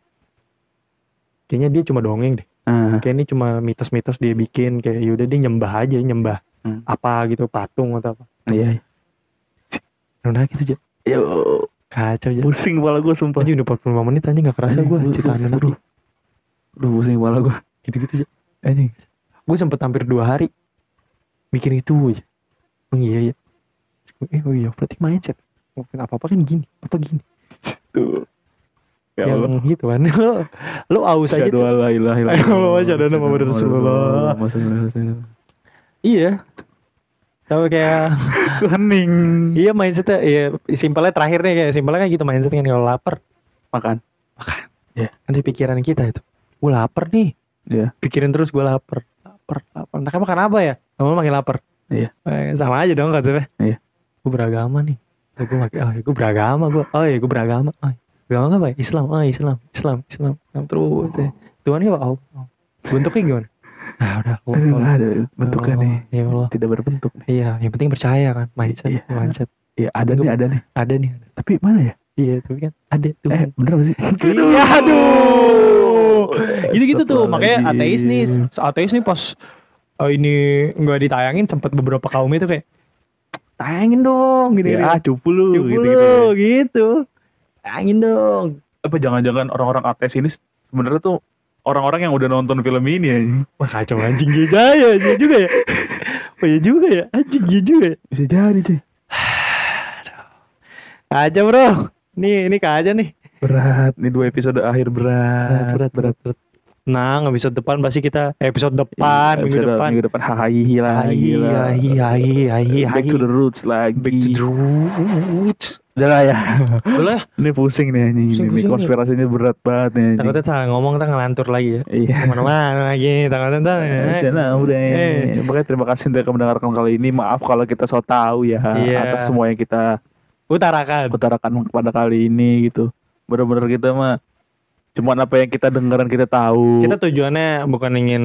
kayaknya dia cuma dongeng deh. Ah, Kayak ini cuma mitos-mitos dia bikin kayak yaudah dia nyembah aja, nyembah Hmm. apa gitu, patung atau apa. iya. Udah gitu aja. Yo, Kacau aja. pusing kepala gue sumpah. Aja udah 45 menit aja gak kerasa gue cerita aduh. Aduh, pusing kepala gue. Gitu-gitu aja. Anjing. Gue sempet hampir dua hari bikin itu aja. Oh iya ya. Eh oh iya berarti mindset. Mungkin apa-apa kan gini, apa gini. Tuh. Ya yang Allah. gitu kan. Lo lo aus aja tuh. la ilaha illallah. Ayo, asyhadu anna Muhammadar Rasulullah. iya. Tapi kayak Hening. iya mindsetnya iya simpelnya terakhir nih kayak simpelnya kan gitu mindset kan kalau lapar. Makan. kan di pikiran kita itu. Gue lapar nih. Iya. pikirin terus gue lapar. Lapar lapar. Nah makan apa ya? Lama makin lapar? Iya. Eh, sama aja dong katanya. Iya. gue beragama nih. Oh, gue makin oh, gue beragama gue oh ya gue beragama. Oh, agama apa ya Islam oh Islam Islam Islam, Islam terus ya. Tuhan apa Allah bentuknya gimana nah udah Allah, ada bentuknya Allah, nih. ya Allah Tidak berbentuk nih. iya yang penting percaya kan mindset Iya. mindset Iya, ada Bentuk- nih, ada nih. ada nih ada. Tapi mana ya? iya tapi kan ada tuh Eh, bener gak sih? Iya, aduh. Gitu-gitu tuh. Makanya ateis nih, ateis nih pas oh, ini nggak ditayangin sempat beberapa kaum itu kayak tayangin dong gitu Ya, ah, cupu lu. Cupu gitu, lu, gitu. Tayangin dong. Apa jangan-jangan orang-orang ateis ini sebenarnya tuh orang-orang yang udah nonton film ini ya. Wah kacau anjing dia jaya, dia juga ya. Oh iya juga ya, anjing dia juga ya. Bisa jadi cuy. Aja bro, nih ini aja nih. Berat, ini dua episode akhir berat. berat, berat, berat. Nah, episode depan pasti kita episode depan Iya, minggu episode- depan. Minggu depan hahihi lagi Hai, lah. hai, hai, hai, Back to the roots lagi. Back to the roots. Udah lah ya. Boleh ya? ini pusing nih anjing. Pusing, Ini pusing, konspirasinya berat banget nih. anjing. Takutnya salah ngomong kita ngelantur lagi ya. Iya. Ke mana-mana lagi, takutnya ntar. Ya, nah, udah Eh. Makanya terima kasih untuk mendengarkan kali ini. Maaf kalau kita so tahu ya Iya. atas semua yang kita Utarakan. utarakan kepada kali ini gitu. Bener-bener kita mah cuman apa yang kita dengar dan kita tahu. Kita tujuannya bukan ingin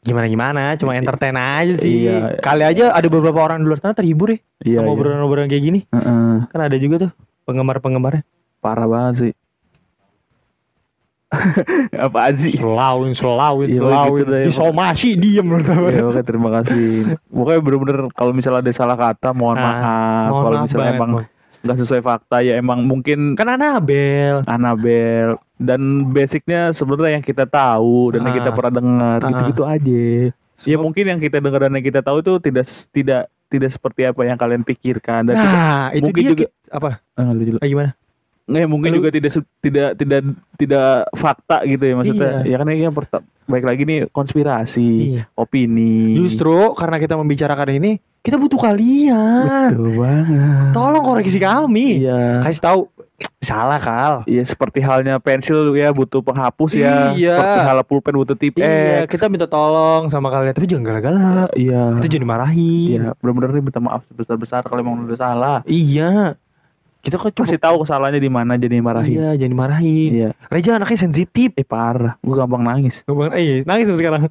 gimana-gimana, cuma entertain aja sih. Iya. Kali aja ada beberapa orang di luar sana terhibur ya iya, sama iya. kayak gini. Heeh. Kan ada juga tuh penggemar-penggemarnya. parah banget sih. Apaan sih? Selawin, selawin, Iya, selawin. gitu. Disomasi diem loh Ya, oke, terima kasih. Pokoknya bener-bener kalau misalnya ada salah kata mohon Nah, maaf. Kalau misalnya banget, emang nggak sesuai fakta ya emang mungkin Kan Anabel. Anabel dan basicnya sebenarnya yang kita tahu dan yang kita Ah. pernah dengar Ah. gitu-gitu aja. Ya Sebab- mungkin yang kita dengar dan yang kita tahu itu tidak tidak tidak seperti apa yang kalian pikirkan dan kita, Nah, itu mungkin dia juga- Kit. apa? Ah, lu dulu. Ah, gimana? Nggak, mungkin Lu- juga tidak tidak tidak tidak fakta gitu ya maksudnya. Iya. Ya kan ini yang baik lagi nih konspirasi, Iya. opini. Justru karena kita membicarakan ini, kita butuh kalian. Betul banget. Tolong koreksi kami. Iya. Kasih tahu salah kal. Iya seperti halnya pensil ya butuh penghapus ya. Iya. Seperti halnya pulpen butuh tip Iya, X. kita minta tolong sama kalian, tapi jangan galak-galak. Iya. Itu jangan dimarahin. Iya, benar-benar minta maaf sebesar-besar kalau emang udah salah. Iya. Kita kok cuma Kasih tahu kesalahannya di mana jadi marahin. Iya, jangan dimarahin. Iya. Reja anaknya sensitif. Eh parah, gue gampang nangis. Ngomong, eh, nangis sekarang.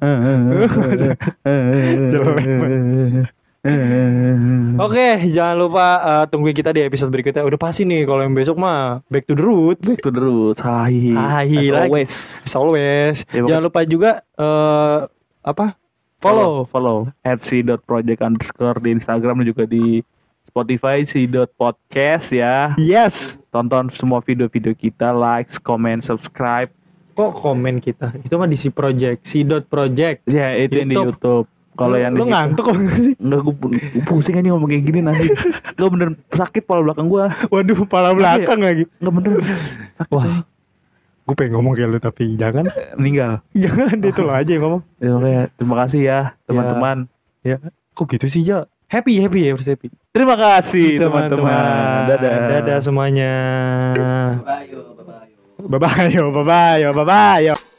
Oke, jangan lupa eh, tungguin kita di episode berikutnya. Udah pasti nih kalau yang besok mah back to the roots. Back to the roots. Hai. Hai As lagi. always. As always. Ya, jangan lupa juga eh apa? Follow. follow at si.project underscore di Instagram dan juga di Spotify si.podcast ya. Yes. Tonton semua video-video kita, like, comment, subscribe. Kok komen kita? Itu mah di si project, si dot project. Ya itu yang di YouTube. Kalau yang lu ngantuk kok nggak sih? Enggak, gue pusing aja ngomong kayak gini nanti. Gue bener sakit kepala belakang gue. Waduh, pala belakang lagi. Enggak bener. Sakit Wah. aja. Gue pengen ngomong kayak lu tapi jangan. Meninggal. jangan itu lo aja yang ngomong. Ya, oke. Terima kasih ya teman-teman. Ya, kok gitu sih, Ja? Happy, happy ya, harus happy. Terima kasih teman-teman. Dadah. Dadah semuanya. Bye bye. Bye bye. Bye bye. Bye bye.